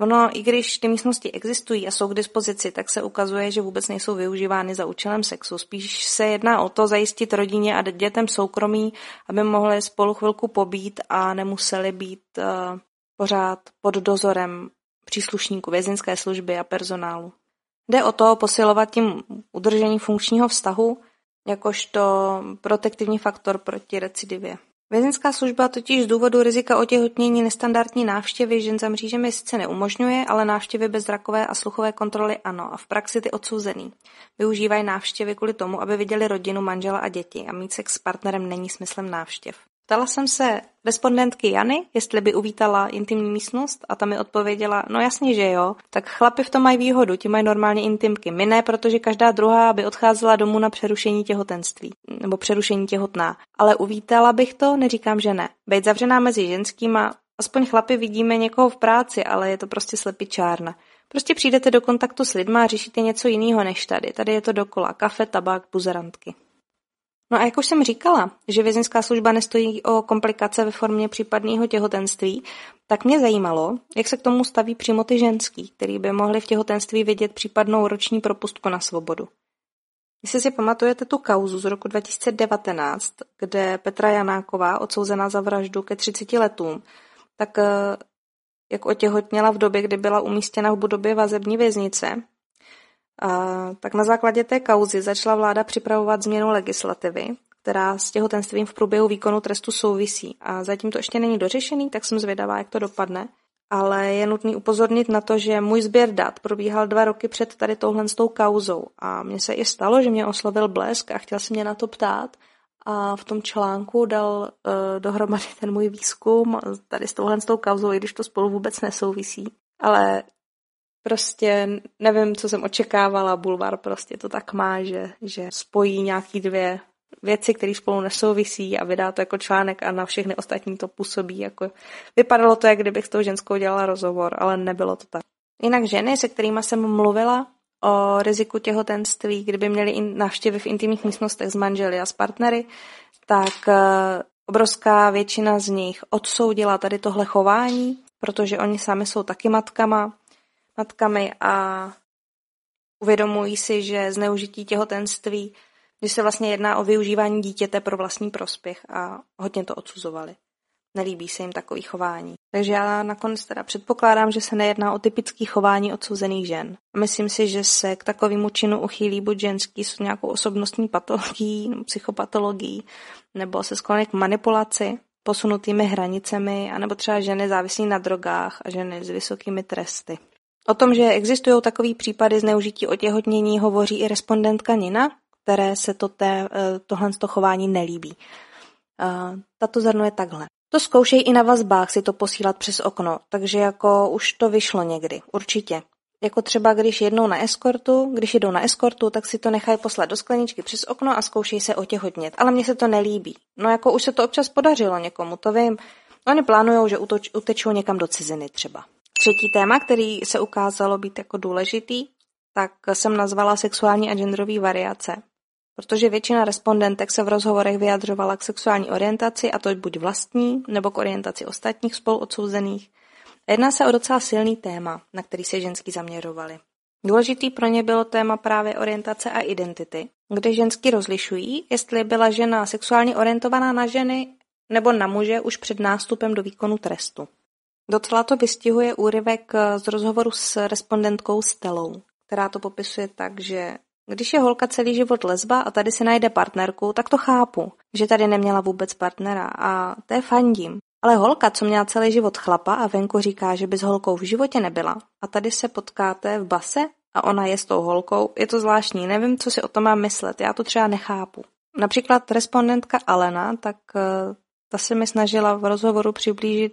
Ono, i když ty místnosti existují a jsou k dispozici, tak se ukazuje, že vůbec nejsou využívány za účelem sexu. Spíš se jedná o to zajistit rodině a dětem soukromí, aby mohli spolu chvilku pobít a nemuseli být uh, pořád pod dozorem příslušníků vězinské služby a personálu. Jde o to posilovat tím udržení funkčního vztahu jakožto protektivní faktor proti recidivě. Vězenská služba totiž z důvodu rizika otěhotnění nestandardní návštěvy žen za mřížemi sice neumožňuje, ale návštěvy bez zrakové a sluchové kontroly ano a v praxi ty odsouzený. Využívají návštěvy kvůli tomu, aby viděli rodinu, manžela a děti a mít sex s partnerem není smyslem návštěv. Ptala jsem se respondentky Jany, jestli by uvítala intimní místnost a ta mi odpověděla, no jasně, že jo, tak chlapi v tom mají výhodu, ti mají normálně intimky. My ne, protože každá druhá by odcházela domů na přerušení těhotenství, nebo přerušení těhotná. Ale uvítala bych to, neříkám, že ne. Bejt zavřená mezi ženskýma, aspoň chlapi vidíme někoho v práci, ale je to prostě slepičárna. Prostě přijdete do kontaktu s lidma a řešíte něco jiného než tady. Tady je to dokola. Kafe, tabák, buzerantky. No a jak už jsem říkala, že vězeňská služba nestojí o komplikace ve formě případného těhotenství, tak mě zajímalo, jak se k tomu staví přímo ty ženský, který by mohli v těhotenství vidět případnou roční propustku na svobodu. Jestli si pamatujete tu kauzu z roku 2019, kde Petra Janáková, odsouzená za vraždu ke 30 letům, tak eh, jak otěhotněla v době, kdy byla umístěna v budově vazební věznice, a, tak na základě té kauzy začala vláda připravovat změnu legislativy, která s těhotenstvím v průběhu výkonu trestu souvisí. A zatím to ještě není dořešený, tak jsem zvědavá, jak to dopadne. Ale je nutný upozornit na to, že můj sběr dat probíhal dva roky před tady touhle s tou kauzou. A mně se i stalo, že mě oslovil Blesk a chtěl se mě na to ptát. A v tom článku dal uh, dohromady ten můj výzkum tady s touhle s tou kauzou, i když to spolu vůbec nesouvisí. Ale prostě nevím, co jsem očekávala, Bulvar prostě to tak má, že, že spojí nějaký dvě věci, které spolu nesouvisí a vydá to jako článek a na všechny ostatní to působí jako... Vypadalo to, jak kdybych s tou ženskou dělala rozhovor, ale nebylo to tak. Jinak ženy, se kterými jsem mluvila o riziku těhotenství, kdyby měly návštěvy v intimních místnostech s manželi a s partnery, tak eh, obrovská většina z nich odsoudila tady tohle chování, protože oni sami jsou taky matkama matkami a uvědomují si, že zneužití těhotenství, že se vlastně jedná o využívání dítěte pro vlastní prospěch a hodně to odsuzovali. Nelíbí se jim takový chování. Takže já nakonec teda předpokládám, že se nejedná o typický chování odsouzených žen. Myslím si, že se k takovému činu uchýlí buď ženský s nějakou osobnostní patologií, psychopatologií, nebo se skloní k manipulaci, posunutými hranicemi, anebo třeba ženy závislí na drogách a ženy s vysokými tresty. O tom, že existují takové případy zneužití otěhotnění, hovoří i respondentka Nina, které se to té, eh, tohle to chování nelíbí. Eh, tato zhrnuje takhle. To zkoušej i na vazbách si to posílat přes okno, takže jako už to vyšlo někdy, určitě. Jako třeba když jednou na eskortu, když jedou na eskortu, tak si to nechají poslat do skleničky přes okno a zkoušej se otěhotnět. Ale mně se to nelíbí. No jako už se to občas podařilo někomu, to vím. Oni plánují, že utečou někam do ciziny třeba. Třetí téma, který se ukázalo být jako důležitý, tak jsem nazvala sexuální a genderové variace. Protože většina respondentek se v rozhovorech vyjadřovala k sexuální orientaci, a to buď vlastní, nebo k orientaci ostatních spoluodsouzených. Jedná se o docela silný téma, na který se ženský zaměřovali. Důležitý pro ně bylo téma právě orientace a identity, kde ženský rozlišují, jestli byla žena sexuálně orientovaná na ženy nebo na muže už před nástupem do výkonu trestu. Docela to vystihuje úryvek eh, z rozhovoru s respondentkou Stelou, která to popisuje tak, že když je holka celý život lesba a tady si najde partnerku, tak to chápu, že tady neměla vůbec partnera a to je fandím. Ale holka, co měla celý život chlapa a venku říká, že by s holkou v životě nebyla a tady se potkáte v base a ona je s tou holkou, je to zvláštní, nevím, co si o tom mám myslet, já to třeba nechápu. Například respondentka Alena, tak eh, ta se mi snažila v rozhovoru přiblížit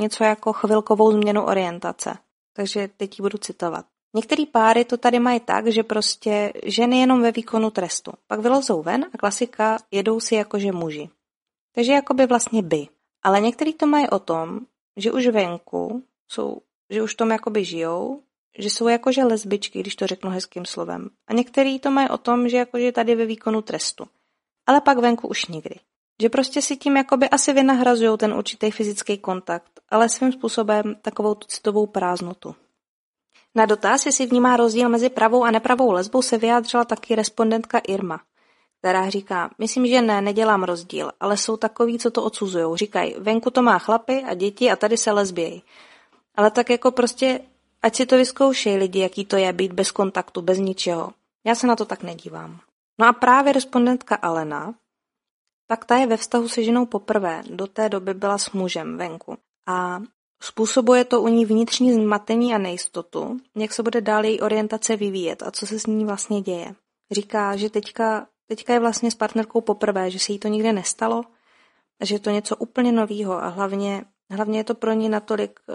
něco jako chvilkovou změnu orientace. Takže teď ji budu citovat. Některý páry to tady mají tak, že prostě ženy jenom ve výkonu trestu. Pak vylezou ven a klasika jedou si jakože muži. Takže jako by vlastně by. Ale některý to mají o tom, že už venku jsou, že už tom jakoby žijou, že jsou jakože lesbičky, když to řeknu hezkým slovem. A některý to mají o tom, že jakože tady ve výkonu trestu. Ale pak venku už nikdy. Že prostě si tím jakoby asi vynahrazují ten určitý fyzický kontakt, ale svým způsobem takovou tu citovou prázdnotu. Na dotaz, jestli vnímá rozdíl mezi pravou a nepravou lesbou, se vyjádřila taky respondentka Irma, která říká, myslím, že ne, nedělám rozdíl, ale jsou takový, co to odsuzují. Říkají, venku to má chlapy a děti a tady se lesbějí. Ale tak jako prostě, ať si to vyzkoušejí lidi, jaký to je být bez kontaktu, bez ničeho. Já se na to tak nedívám. No a právě respondentka Alena pak ta je ve vztahu se ženou poprvé, do té doby byla s mužem venku. A způsobuje to u ní vnitřní zmatení a nejistotu, jak se bude dál její orientace vyvíjet a co se s ní vlastně děje. Říká, že teďka, teďka je vlastně s partnerkou poprvé, že se jí to nikdy nestalo, že je to něco úplně novýho a hlavně, hlavně je to pro ní natolik uh,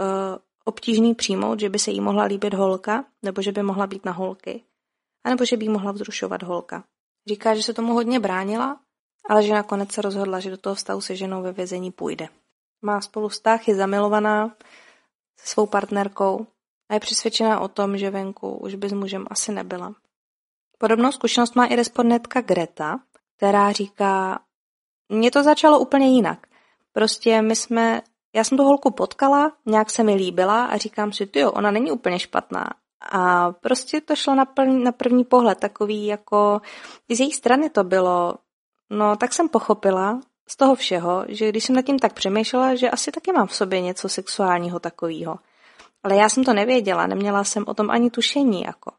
obtížný přijmout, že by se jí mohla líbit holka, nebo že by mohla být na holky, anebo že by jí mohla vzrušovat holka. Říká, že se tomu hodně bránila, ale že nakonec se rozhodla, že do toho vztahu se ženou ve vězení půjde. Má spolu vztah, je zamilovaná se svou partnerkou a je přesvědčená o tom, že venku už by s mužem asi nebyla. Podobnou zkušenost má i respondentka Greta, která říká, mně to začalo úplně jinak. Prostě my jsme, já jsem tu holku potkala, nějak se mi líbila a říkám si, ty jo, ona není úplně špatná. A prostě to šlo na, první, na první pohled takový jako, z její strany to bylo, no tak jsem pochopila z toho všeho, že když jsem nad tím tak přemýšlela, že asi taky mám v sobě něco sexuálního takového. Ale já jsem to nevěděla, neměla jsem o tom ani tušení jako.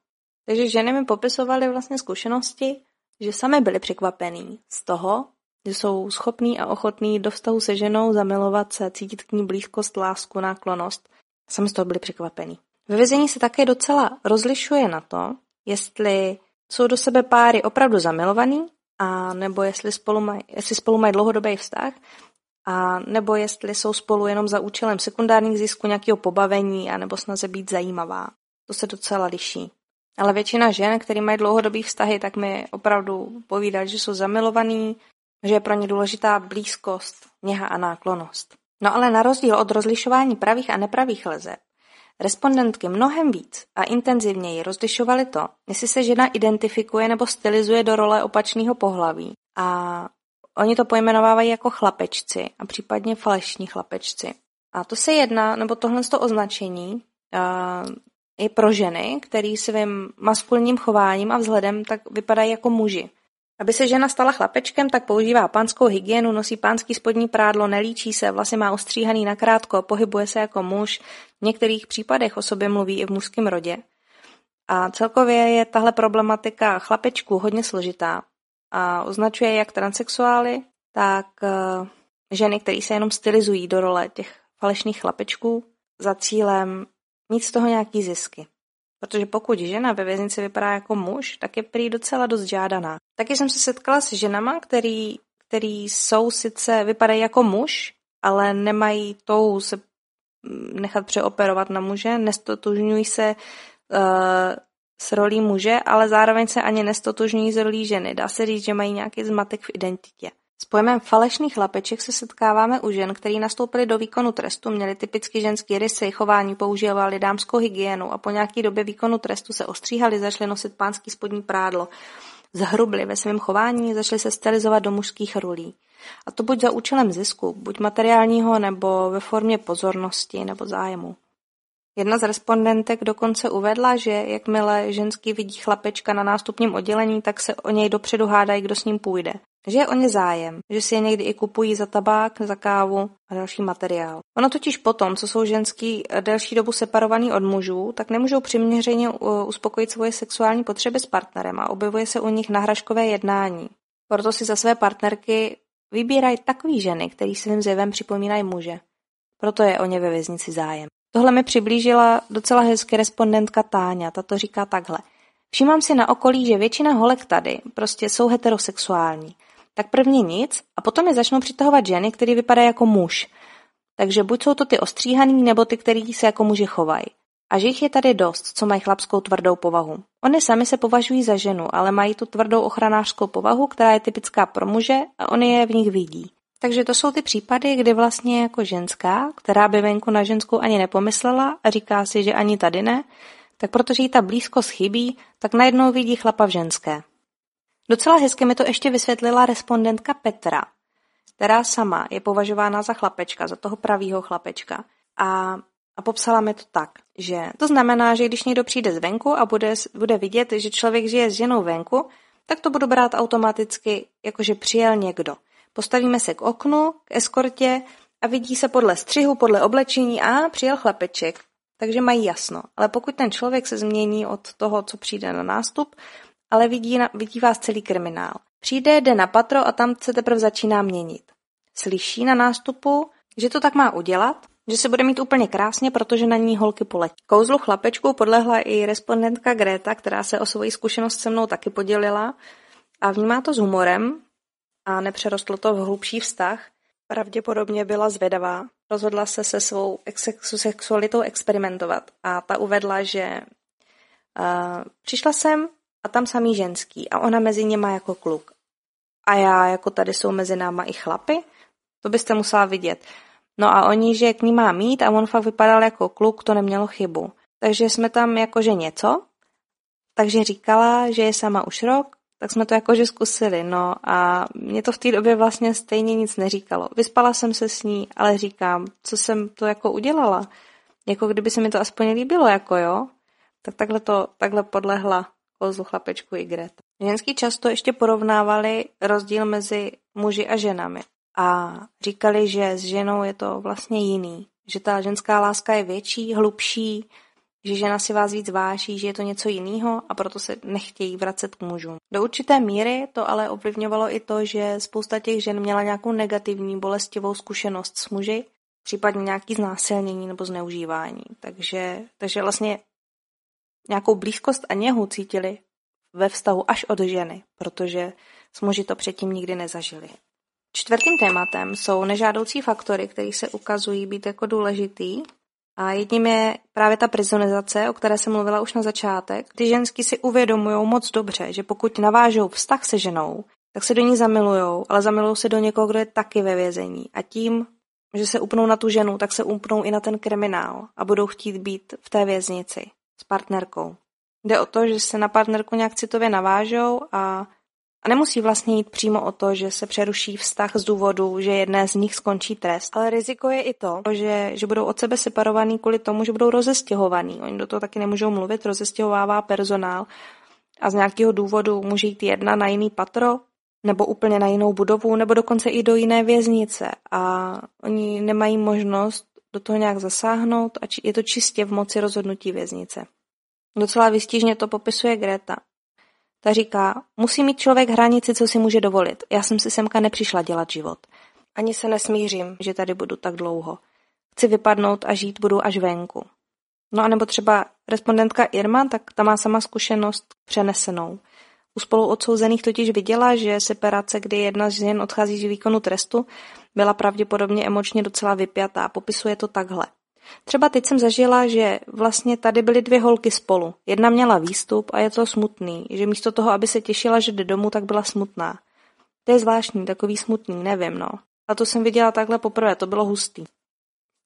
Takže ženy mi popisovaly vlastně zkušenosti, že sami byli překvapený z toho, že jsou schopní a ochotní do vztahu se ženou zamilovat se, cítit k ní blízkost, lásku, náklonost. Sami z toho byli překvapení. Ve vězení se také docela rozlišuje na to, jestli jsou do sebe páry opravdu zamilovaný, a nebo jestli spolu, maj, jestli spolu mají dlouhodobý vztah, a nebo jestli jsou spolu jenom za účelem sekundárních zisku nějakého pobavení a nebo snaze být zajímavá. To se docela liší. Ale většina žen, které mají dlouhodobý vztahy, tak mi opravdu povídají, že jsou zamilovaný, že je pro ně důležitá blízkost, něha a náklonost. No ale na rozdíl od rozlišování pravých a nepravých lezeb, respondentky mnohem víc a intenzivněji rozlišovaly to, jestli se žena identifikuje nebo stylizuje do role opačného pohlaví. A oni to pojmenovávají jako chlapečci a případně falešní chlapečci. A to se jedná, nebo tohle to označení uh, i pro ženy, který svým maskulním chováním a vzhledem tak vypadají jako muži. Aby se žena stala chlapečkem, tak používá pánskou hygienu, nosí pánský spodní prádlo, nelíčí se, vlasy má ostříhaný nakrátko, pohybuje se jako muž, v některých případech o sobě mluví i v mužském rodě. A celkově je tahle problematika chlapečků hodně složitá a označuje jak transexuály, tak uh, ženy, které se jenom stylizují do role těch falešných chlapečků za cílem mít z toho nějaký zisky. Protože pokud žena ve věznici vypadá jako muž, tak je prý docela dost žádaná. Taky jsem se setkala s ženama, který, který jsou sice, vypadají jako muž, ale nemají touhu se mm, nechat přeoperovat na muže, nestotužňují se uh, s rolí muže, ale zároveň se ani nestotužňují s rolí ženy. Dá se říct, že mají nějaký zmatek v identitě. Pojmem falešných chlapeček se setkáváme u žen, který nastoupili do výkonu trestu, měli typicky ženský rysy, chování, používali dámskou hygienu a po nějaké době výkonu trestu se ostříhali, začali nosit pánský spodní prádlo. Zhrubli ve svém chování, začali se stylizovat do mužských rolí. A to buď za účelem zisku, buď materiálního, nebo ve formě pozornosti nebo zájmu. Jedna z respondentek dokonce uvedla, že jakmile ženský vidí chlapečka na nástupním oddělení, tak se o něj dopředu hádají, kdo s ním půjde. Že je o ně zájem, že si je někdy i kupují za tabák, za kávu a další materiál. Ono totiž potom, co jsou ženský delší dobu separovaný od mužů, tak nemůžou přiměřeně uspokojit svoje sexuální potřeby s partnerem a objevuje se u nich nahražkové jednání. Proto si za své partnerky vybírají takový ženy, který svým zjevem připomínají muže. Proto je o ně ve věznici zájem. Tohle mi přiblížila docela hezky respondentka Táňa. Tato říká takhle. Všímám si na okolí, že většina holek tady prostě jsou heterosexuální. Tak prvně nic a potom je začnou přitahovat ženy, které vypadají jako muž. Takže buď jsou to ty ostříhaný, nebo ty, který se jako muži chovají. A že jich je tady dost, co mají chlapskou tvrdou povahu. Oni sami se považují za ženu, ale mají tu tvrdou ochranářskou povahu, která je typická pro muže a oni je v nich vidí. Takže to jsou ty případy, kdy vlastně jako ženská, která by venku na ženskou ani nepomyslela a říká si, že ani tady ne, tak protože jí ta blízkost chybí, tak najednou vidí chlapa v ženské. Docela hezky mi to ještě vysvětlila respondentka Petra, která sama je považována za chlapečka, za toho pravýho chlapečka. A, a popsala mi to tak, že to znamená, že když někdo přijde zvenku a bude, bude vidět, že člověk žije s ženou venku, tak to budu brát automaticky, jakože přijel někdo. Postavíme se k oknu, k eskortě a vidí se podle střihu, podle oblečení a přijel chlapeček. Takže mají jasno. Ale pokud ten člověk se změní od toho, co přijde na nástup, ale vidí, na, vidí vás celý kriminál. Přijde, jde na patro a tam se teprve začíná měnit. Slyší na nástupu, že to tak má udělat, že se bude mít úplně krásně, protože na ní holky poletí. Kouzlu chlapečku podlehla i respondentka Greta, která se o svoji zkušenost se mnou taky podělila a vnímá to s humorem, a nepřerostlo to v hlubší vztah, pravděpodobně byla zvědavá. Rozhodla se se svou sexualitou experimentovat a ta uvedla, že uh, přišla jsem a tam samý ženský a ona mezi něma jako kluk. A já, jako tady jsou mezi náma i chlapy, to byste musela vidět. No a oni, že k ní má mít a on fakt vypadal jako kluk, to nemělo chybu. Takže jsme tam jakože něco, takže říkala, že je sama už rok, tak jsme to jakože zkusili, no a mě to v té době vlastně stejně nic neříkalo. Vyspala jsem se s ní, ale říkám, co jsem to jako udělala, jako kdyby se mi to aspoň líbilo, jako jo, tak takhle to, takhle podlehla kozu chlapečku Igret. Ženský často ještě porovnávali rozdíl mezi muži a ženami a říkali, že s ženou je to vlastně jiný, že ta ženská láska je větší, hlubší, že žena si vás víc váží, že je to něco jiného a proto se nechtějí vracet k mužům. Do určité míry to ale ovlivňovalo i to, že spousta těch žen měla nějakou negativní, bolestivou zkušenost s muži, případně nějaký znásilnění nebo zneužívání. Takže, takže vlastně nějakou blízkost a něhu cítili ve vztahu až od ženy, protože s muži to předtím nikdy nezažili. Čtvrtým tématem jsou nežádoucí faktory, které se ukazují být jako důležitý a jedním je právě ta prizonizace, o které jsem mluvila už na začátek. Ty ženský si uvědomují moc dobře, že pokud navážou vztah se ženou, tak se do ní zamilujou, ale zamilujou se do někoho, kdo je taky ve vězení. A tím, že se upnou na tu ženu, tak se upnou i na ten kriminál a budou chtít být v té věznici s partnerkou. Jde o to, že se na partnerku nějak citově navážou a a nemusí vlastně jít přímo o to, že se přeruší vztah z důvodu, že jedné z nich skončí trest. Ale riziko je i to, že, že budou od sebe separovaný kvůli tomu, že budou rozestěhovaný. Oni do toho taky nemůžou mluvit, rozestěhovává personál a z nějakého důvodu může jít jedna na jiný patro, nebo úplně na jinou budovu, nebo dokonce i do jiné věznice. A oni nemají možnost do toho nějak zasáhnout a je to čistě v moci rozhodnutí věznice. Docela vystižně to popisuje Greta. Ta říká, musí mít člověk hranici, co si může dovolit. Já jsem si semka nepřišla dělat život. Ani se nesmířím, že tady budu tak dlouho. Chci vypadnout a žít budu až venku. No a nebo třeba respondentka Irma, tak ta má sama zkušenost přenesenou. U spolu odsouzených totiž viděla, že separace, kdy jedna z žen odchází z výkonu trestu, byla pravděpodobně emočně docela vypjatá. Popisuje to takhle. Třeba teď jsem zažila, že vlastně tady byly dvě holky spolu. Jedna měla výstup a je to smutný, že místo toho, aby se těšila, že jde domů, tak byla smutná. To je zvláštní, takový smutný, nevím, no. A to jsem viděla takhle poprvé, to bylo hustý.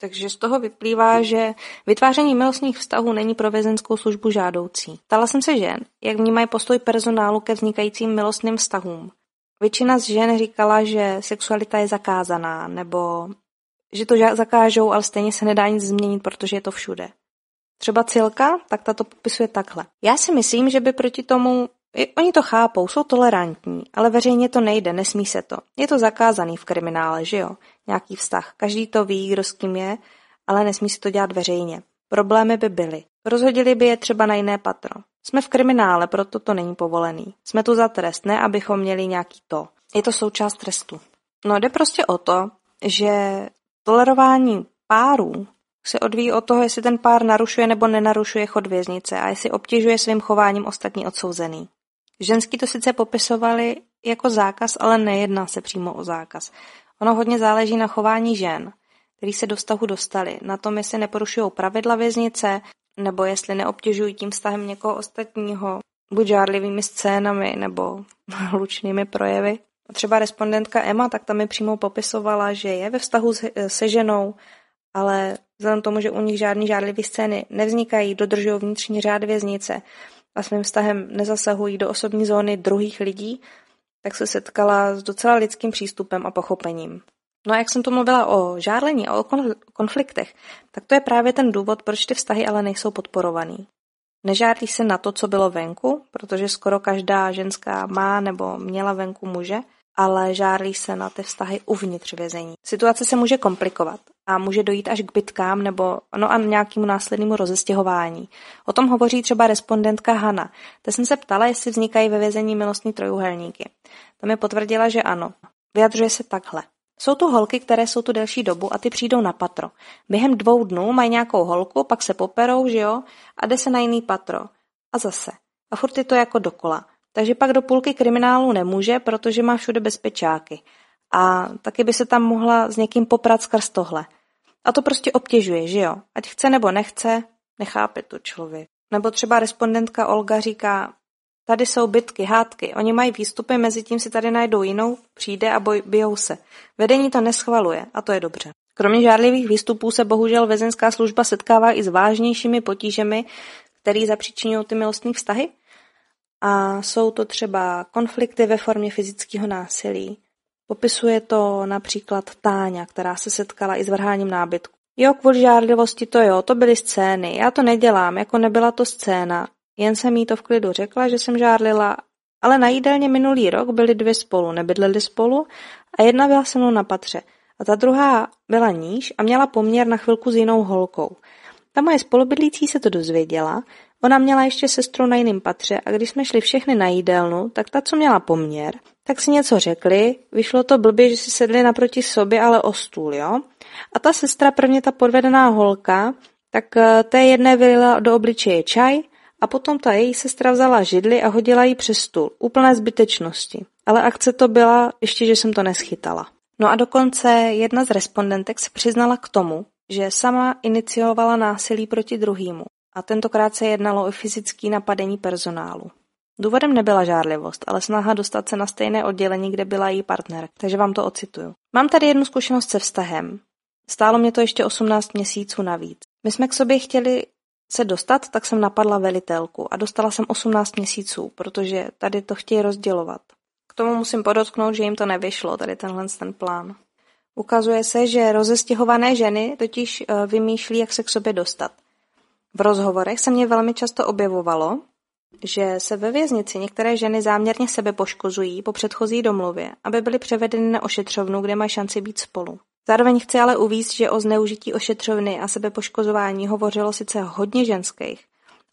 Takže z toho vyplývá, že vytváření milostných vztahů není pro vězenskou službu žádoucí. Ptala jsem se žen, jak vnímají postoj personálu ke vznikajícím milostným vztahům. Většina z žen říkala, že sexualita je zakázaná, nebo že to zakážou, ale stejně se nedá nic změnit, protože je to všude. Třeba Cilka, tak ta to popisuje takhle. Já si myslím, že by proti tomu Oni to chápou, jsou tolerantní, ale veřejně to nejde, nesmí se to. Je to zakázaný v kriminále, že jo? Nějaký vztah. Každý to ví, kdo s kým je, ale nesmí se to dělat veřejně. Problémy by byly. Rozhodili by je třeba na jiné patro. Jsme v kriminále, proto to není povolený. Jsme tu za trest, ne abychom měli nějaký to. Je to součást trestu. No jde prostě o to, že Tolerování párů se odvíjí od toho, jestli ten pár narušuje nebo nenarušuje chod věznice a jestli obtěžuje svým chováním ostatní odsouzený. Ženský to sice popisovali jako zákaz, ale nejedná se přímo o zákaz. Ono hodně záleží na chování žen, který se do vztahu dostali, na tom, jestli neporušují pravidla věznice, nebo jestli neobtěžují tím vztahem někoho ostatního, buď žárlivými scénami nebo hlučnými projevy. Třeba respondentka Emma, tak tam mi přímo popisovala, že je ve vztahu se ženou, ale vzhledem tomu, že u nich žádný žádlivé scény nevznikají, dodržují vnitřní řád věznice a svým vztahem nezasahují do osobní zóny druhých lidí, tak se setkala s docela lidským přístupem a pochopením. No a jak jsem tu mluvila o žárlení a o konfliktech, tak to je právě ten důvod, proč ty vztahy ale nejsou podporovaný. Nežádlí se na to, co bylo venku, protože skoro každá ženská má nebo měla venku muže, ale žárlí se na ty vztahy uvnitř vězení. Situace se může komplikovat a může dojít až k bitkám nebo no a nějakému následnému rozestěhování. O tom hovoří třeba respondentka Hanna. Ta jsem se ptala, jestli vznikají ve vězení milostní trojuhelníky. Ta mi potvrdila, že ano. Vyjadřuje se takhle. Jsou tu holky, které jsou tu delší dobu a ty přijdou na patro. Během dvou dnů mají nějakou holku, pak se poperou, že jo, a jde se na jiný patro. A zase. A furt je to jako dokola. Takže pak do půlky kriminálu nemůže, protože má všude bezpečáky. A taky by se tam mohla s někým poprat skrz tohle. A to prostě obtěžuje, že jo? Ať chce nebo nechce, nechápe to člověk. Nebo třeba respondentka Olga říká, tady jsou bitky, hádky, oni mají výstupy, mezi tím si tady najdou jinou, přijde a boj, bijou se. Vedení to neschvaluje a to je dobře. Kromě žádlivých výstupů se bohužel vězenská služba setkává i s vážnějšími potížemi, který zapříčinují ty milostní vztahy a jsou to třeba konflikty ve formě fyzického násilí. Popisuje to například Táňa, která se setkala i s vrháním nábytku. Jo, kvůli žárlivosti to jo, to byly scény. Já to nedělám, jako nebyla to scéna. Jen jsem jí to v klidu řekla, že jsem žárlila, ale na jídelně minulý rok byly dvě spolu, nebydleli spolu a jedna byla se mnou na patře a ta druhá byla níž a měla poměr na chvilku s jinou holkou. Ta moje spolubydlící se to dozvěděla, ona měla ještě sestru na jiném patře a když jsme šli všechny na jídelnu, tak ta, co měla poměr, tak si něco řekli, vyšlo to blbě, že si sedli naproti sobě, ale o stůl, jo. A ta sestra, prvně ta podvedená holka, tak eh, té jedné vylila do obličeje čaj a potom ta její sestra vzala židli a hodila ji přes stůl. Úplné zbytečnosti. Ale akce to byla, ještě že jsem to neschytala. No a dokonce jedna z respondentek se přiznala k tomu, že sama iniciovala násilí proti druhýmu a tentokrát se jednalo o fyzický napadení personálu. Důvodem nebyla žárlivost, ale snaha dostat se na stejné oddělení, kde byla její partner, takže vám to ocituju. Mám tady jednu zkušenost se vztahem. Stálo mě to ještě 18 měsíců navíc. My jsme k sobě chtěli se dostat, tak jsem napadla velitelku a dostala jsem 18 měsíců, protože tady to chtějí rozdělovat. K tomu musím podotknout, že jim to nevyšlo, tady tenhle ten plán. Ukazuje se, že rozestěhované ženy totiž eh, vymýšlí, jak se k sobě dostat. V rozhovorech se mě velmi často objevovalo, že se ve věznici některé ženy záměrně sebe poškozují po předchozí domluvě, aby byly převedeny na ošetřovnu, kde mají šanci být spolu. Zároveň chci ale uvíct, že o zneužití ošetřovny a sebepoškozování hovořilo sice hodně ženských,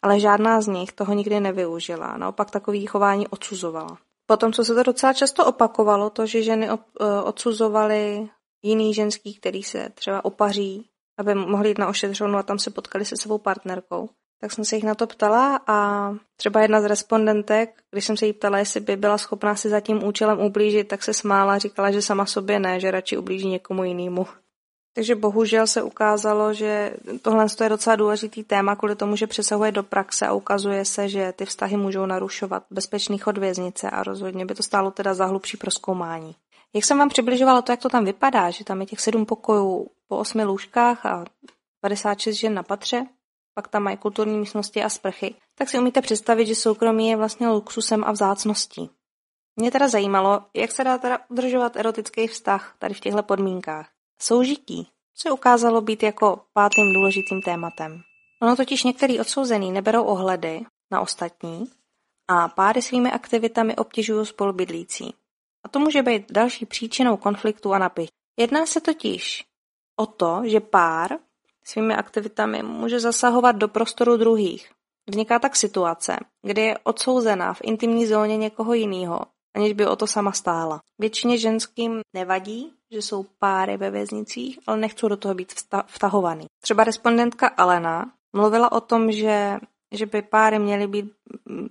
ale žádná z nich toho nikdy nevyužila, naopak takový chování odsuzovala. Potom, co se to docela často opakovalo, to, že ženy eh, odsuzovaly jiný ženský, který se třeba opaří, aby mohli jít na ošetřovnu a tam se potkali se svou partnerkou. Tak jsem se jich na to ptala a třeba jedna z respondentek, když jsem se jí ptala, jestli by byla schopná si za tím účelem ublížit, tak se smála a říkala, že sama sobě ne, že radši ublíží někomu jinému. Takže bohužel se ukázalo, že tohle je docela důležitý téma kvůli tomu, že přesahuje do praxe a ukazuje se, že ty vztahy můžou narušovat bezpečný chod věznice a rozhodně by to stálo teda za hlubší proskoumání. Jak jsem vám přibližovala to, jak to tam vypadá, že tam je těch sedm pokojů po osmi lůžkách a 56 žen na patře, pak tam mají kulturní místnosti a sprchy, tak si umíte představit, že soukromí je vlastně luxusem a vzácností. Mě teda zajímalo, jak se dá teda udržovat erotický vztah tady v těchto podmínkách. Soužití, co ukázalo být jako pátým důležitým tématem. Ono totiž některý odsouzený neberou ohledy na ostatní a páry svými aktivitami obtěžují spolubydlící. A to může být další příčinou konfliktu a napětí. Jedná se totiž o to, že pár svými aktivitami může zasahovat do prostoru druhých. Vzniká tak situace, kdy je odsouzená v intimní zóně někoho jiného, aniž by o to sama stála. Většině ženským nevadí, že jsou páry ve věznicích, ale nechcou do toho být vtahovaný. Třeba respondentka Alena mluvila o tom, že že by páry měly, být,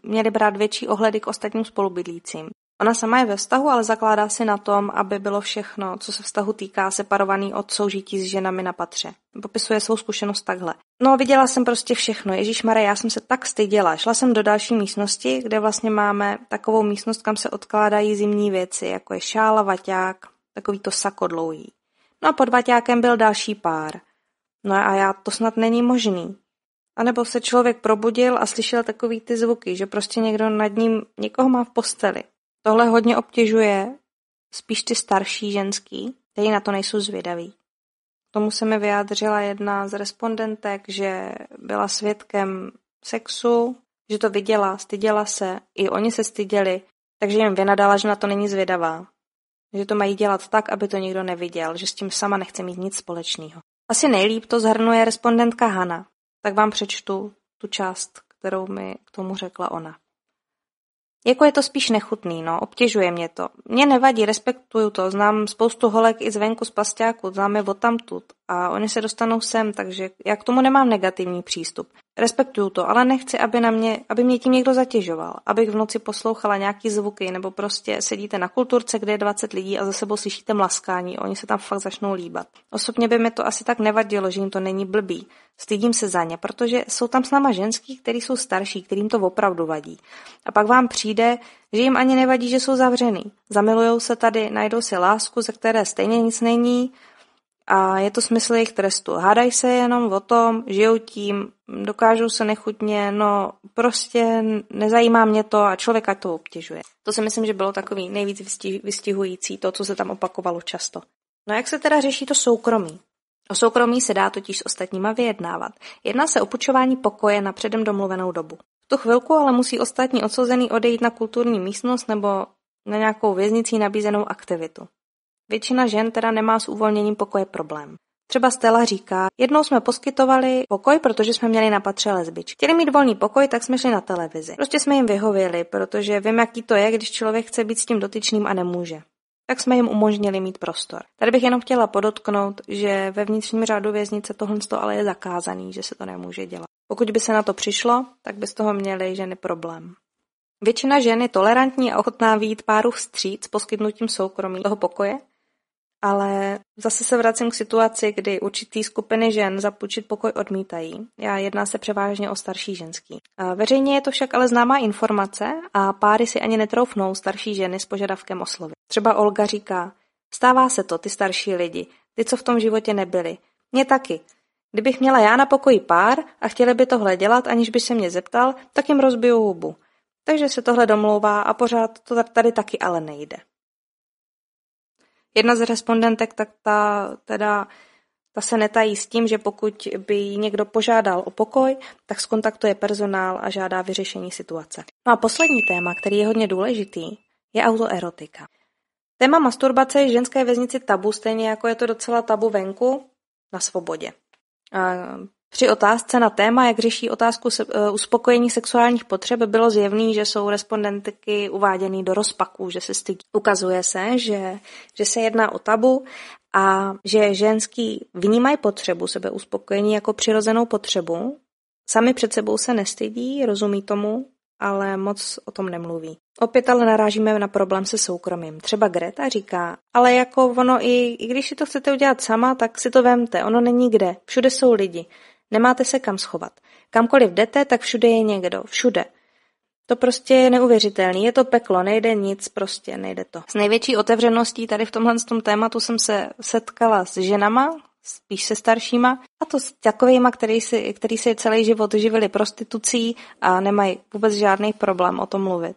měly brát větší ohledy k ostatním spolubydlícím. Ona sama je ve vztahu, ale zakládá si na tom, aby bylo všechno, co se vztahu týká, separovaný od soužití s ženami na patře. Popisuje svou zkušenost takhle. No, viděla jsem prostě všechno. Ježíš Mare, já jsem se tak styděla. Šla jsem do další místnosti, kde vlastně máme takovou místnost, kam se odkládají zimní věci, jako je šála, vaťák, takový to sako dlouhý. No a pod vaťákem byl další pár. No a já, to snad není možný. A nebo se člověk probudil a slyšel takový ty zvuky, že prostě někdo nad ním někoho má v posteli. Tohle hodně obtěžuje spíš ty starší ženský, kteří na to nejsou zvědaví. Tomu se mi vyjádřila jedna z respondentek, že byla svědkem sexu, že to viděla, styděla se, i oni se styděli, takže jim vynadala, že na to není zvědavá. Že to mají dělat tak, aby to nikdo neviděl, že s tím sama nechce mít nic společného. Asi nejlíp to zhrnuje respondentka Hana, tak vám přečtu tu část, kterou mi k tomu řekla ona. Jako je to spíš nechutný, no, obtěžuje mě to. Mě nevadí, respektuju to, znám spoustu holek i zvenku z pasťáku, znám je tamtud a oni se dostanou sem, takže já k tomu nemám negativní přístup. Respektuju to, ale nechci, aby, na mě, aby mě tím někdo zatěžoval, abych v noci poslouchala nějaký zvuky, nebo prostě sedíte na kulturce, kde je 20 lidí a za sebou slyšíte mlaskání, oni se tam fakt začnou líbat. Osobně by mi to asi tak nevadilo, že jim to není blbý. Stydím se za ně, protože jsou tam s náma ženský, kteří jsou starší, kterým to opravdu vadí. A pak vám přijde, že jim ani nevadí, že jsou zavřený. Zamilujou se tady, najdou si lásku, ze které stejně nic není, a je to smysl jejich trestu. Hádají se jenom o tom, žijou tím, dokážou se nechutně, no prostě nezajímá mě to a člověka to obtěžuje. To si myslím, že bylo takový nejvíc vystihující, to, co se tam opakovalo často. No jak se teda řeší to soukromí? O soukromí se dá totiž s ostatníma vyjednávat. Jedná se o pučování pokoje na předem domluvenou dobu. V tu chvilku ale musí ostatní odsouzený odejít na kulturní místnost nebo na nějakou věznicí nabízenou aktivitu. Většina žen teda nemá s uvolněním pokoje problém. Třeba Stella říká, jednou jsme poskytovali pokoj, protože jsme měli na patře lesbič. Chtěli mít volný pokoj, tak jsme šli na televizi. Prostě jsme jim vyhověli, protože vím, jaký to je, když člověk chce být s tím dotyčným a nemůže. Tak jsme jim umožnili mít prostor. Tady bych jenom chtěla podotknout, že ve vnitřním řádu věznice tohle ale je zakázaný, že se to nemůže dělat. Pokud by se na to přišlo, tak by z toho měly ženy problém. Většina žen je tolerantní a ochotná výjít páru vstříc s poskytnutím soukromí toho pokoje, ale zase se vracím k situaci, kdy určitý skupiny žen zapůjčit pokoj odmítají. Já jedná se převážně o starší ženský. Veřejně je to však ale známá informace a páry si ani netroufnou starší ženy s požadavkem oslovit. Třeba Olga říká, stává se to, ty starší lidi, ty, co v tom životě nebyli. Mně taky. Kdybych měla já na pokoji pár a chtěli by tohle dělat, aniž by se mě zeptal, tak jim rozbiju hubu. Takže se tohle domlouvá a pořád to tady taky ale nejde. Jedna z respondentek, tak ta teda ta se netají s tím, že pokud by někdo požádal o pokoj, tak skontaktuje personál a žádá vyřešení situace. No a poslední téma, který je hodně důležitý, je autoerotika. Téma masturbace je ženské věznici tabu, stejně jako je to docela tabu venku na svobodě. A při otázce na téma, jak řeší otázku se, uh, uspokojení sexuálních potřeb, bylo zjevný, že jsou respondentky uváděny do rozpaků, že se stydí. Ukazuje se, že, že se jedná o tabu a že ženský vnímají potřebu sebe uspokojení jako přirozenou potřebu, sami před sebou se nestydí, rozumí tomu, ale moc o tom nemluví. Opět ale narážíme na problém se soukromím. Třeba Greta říká, ale jako ono i, i když si to chcete udělat sama, tak si to vemte, ono není kde, všude jsou lidi. Nemáte se kam schovat. Kamkoliv jdete, tak všude je někdo. Všude. To prostě je neuvěřitelný. Je to peklo, nejde nic, prostě nejde to. S největší otevřeností tady v tomhle tom tématu jsem se setkala s ženama, spíš se staršíma, a to s takovýma, který si, který si celý život živili prostitucí a nemají vůbec žádný problém o tom mluvit.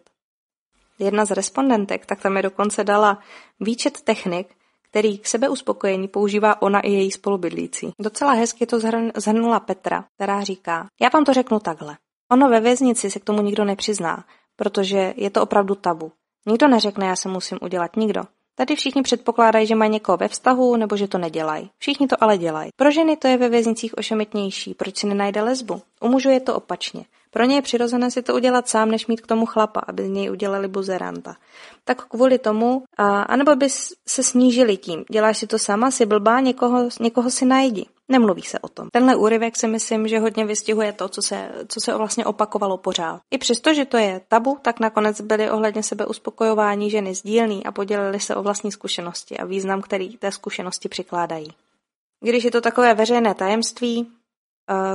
Jedna z respondentek tak tam je dokonce dala výčet technik, který k sebeuspokojení používá ona i její spolubydlící. Docela hezky to zhrnula Petra, která říká, já vám to řeknu takhle. Ono ve věznici se k tomu nikdo nepřizná, protože je to opravdu tabu. Nikdo neřekne, já se musím udělat, nikdo. Tady všichni předpokládají, že mají někoho ve vztahu nebo že to nedělají. Všichni to ale dělají. Pro ženy to je ve věznicích ošemetnější, proč si nenajde lesbu. U mužů je to opačně. Pro ně je přirozené si to udělat sám, než mít k tomu chlapa, aby z něj udělali buzeranta. Tak kvůli tomu, a, anebo by se snížili tím. Děláš si to sama, si blbá, někoho, někoho si najdi. Nemluví se o tom. Tenhle úryvek si myslím, že hodně vystihuje to, co se, co se vlastně opakovalo pořád. I přesto, že to je tabu, tak nakonec byly ohledně sebe uspokojování ženy sdílný a podělili se o vlastní zkušenosti a význam, který té zkušenosti přikládají. Když je to takové veřejné tajemství,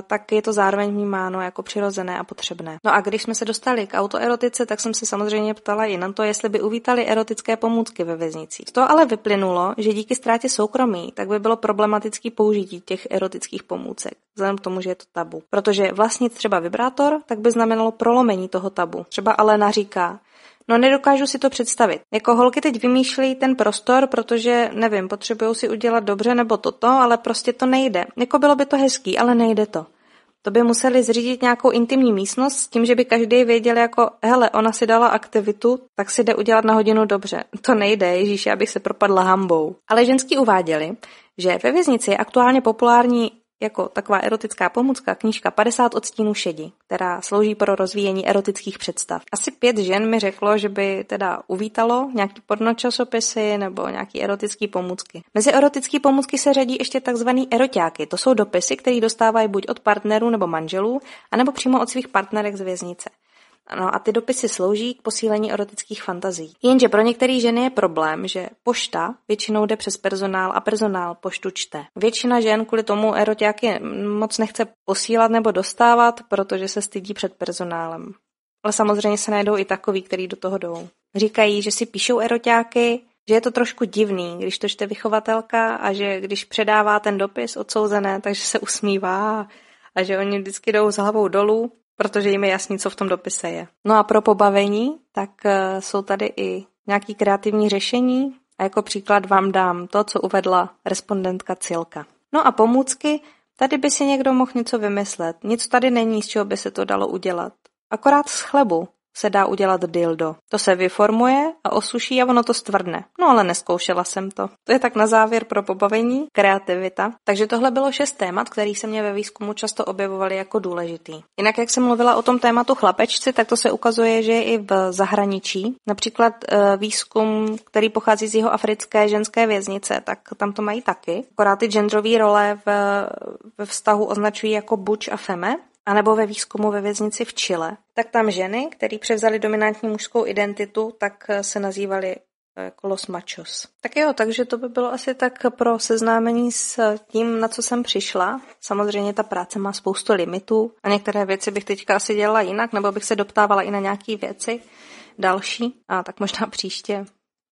tak je to zároveň vnímáno jako přirozené a potřebné. No a když jsme se dostali k autoerotice, tak jsem se samozřejmě ptala i na to, jestli by uvítali erotické pomůcky ve věznicích. To ale vyplynulo, že díky ztrátě soukromí tak by bylo problematický použití těch erotických pomůcek, vzhledem k tomu, že je to tabu. Protože vlastnit třeba vibrátor, tak by znamenalo prolomení toho tabu. Třeba Alena říká, No nedokážu si to představit. Jako holky teď vymýšlejí ten prostor, protože, nevím, potřebují si udělat dobře nebo toto, ale prostě to nejde. Jako bylo by to hezký, ale nejde to. To by museli zřídit nějakou intimní místnost s tím, že by každý věděl jako, hele, ona si dala aktivitu, tak si jde udělat na hodinu dobře. To nejde, Ježíši, abych se propadla hambou. Ale ženský uváděli, že ve věznici je aktuálně populární jako taková erotická pomůcka knížka 50 odstínů šedi, která slouží pro rozvíjení erotických představ. Asi pět žen mi řeklo, že by teda uvítalo nějaký pornočasopisy nebo nějaký erotický pomůcky. Mezi erotické pomůcky se řadí ještě takzvaný eroťáky. To jsou dopisy, které dostávají buď od partnerů nebo manželů, anebo přímo od svých partnerek z věznice. No a ty dopisy slouží k posílení erotických fantazí. Jenže pro některé ženy je problém, že pošta většinou jde přes personál a personál poštu čte. Většina žen kvůli tomu erotiáky moc nechce posílat nebo dostávat, protože se stydí před personálem. Ale samozřejmě se najdou i takový, který do toho jdou. Říkají, že si píšou eroťáky, že je to trošku divný, když to čte vychovatelka a že když předává ten dopis odsouzené, takže se usmívá a že oni vždycky jdou s hlavou dolů, protože jim je jasný, co v tom dopise je. No a pro pobavení, tak eh, jsou tady i nějaký kreativní řešení a jako příklad vám dám to, co uvedla respondentka Cilka. No a pomůcky, tady by si někdo mohl něco vymyslet. Nic tady není, z čeho by se to dalo udělat. Akorát z chlebu se dá udělat dildo. To se vyformuje a osuší a ono to stvrdne. No ale neskoušela jsem to. To je tak na závěr pro pobavení, kreativita. Takže tohle bylo šest témat, který se mě ve výzkumu často objevovaly jako důležitý. Jinak, jak jsem mluvila o tom tématu chlapečci, tak to se ukazuje, že je i v zahraničí. Například e, výzkum, který pochází z jeho africké ženské věznice, tak tam to mají taky. Akorát ty genderové role v, ve vztahu označují jako buč a feme anebo ve výzkumu ve věznici v Chile, tak tam ženy, které převzaly dominantní mužskou identitu, tak eh, se nazývaly jako los machos. Tak jo, takže to by bylo asi tak pro seznámení s tím, na co jsem přišla. Samozřejmě ta práce má spoustu limitů a některé věci bych teďka asi dělala jinak, nebo bych se doptávala i na nějaké věci další a tak možná příště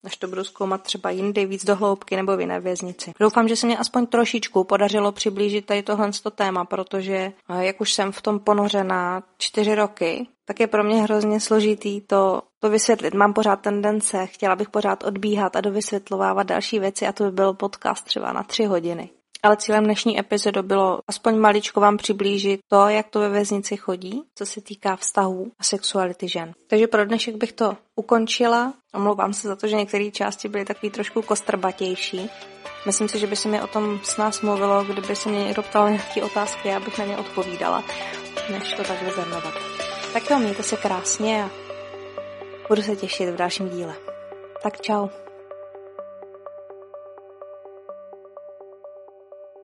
než to budu zkoumat třeba jindy, víc do hloubky nebo v jiné věznici. Doufám, že se mě aspoň trošičku podařilo přiblížit tady tohle téma, protože eh, jak už jsem v tom ponořena čtyři roky, tak je pro mě hrozně složitý to, to vysvětlit. Mám pořád tendence, chtěla bych pořád odbíhat a dovysvětlovávat další věci a to by byl podcast třeba na tři hodiny ale cílem dnešní epizody bylo aspoň maličko vám přiblížit to, jak to ve věznici chodí, co se týká vztahů a sexuality žen. Takže pro dnešek bych to ukončila. Omlouvám se za to, že některé části byly takový trošku kostrbatější. Myslím si, že by se mi o tom s nás mluvilo, kdyby se mě někdo ptal nějaké otázky, já bych na ně odpovídala, než to takhle zhrnovat. Tak jo, mějte se krásně a budu se těšit v dalším díle. Tak čau.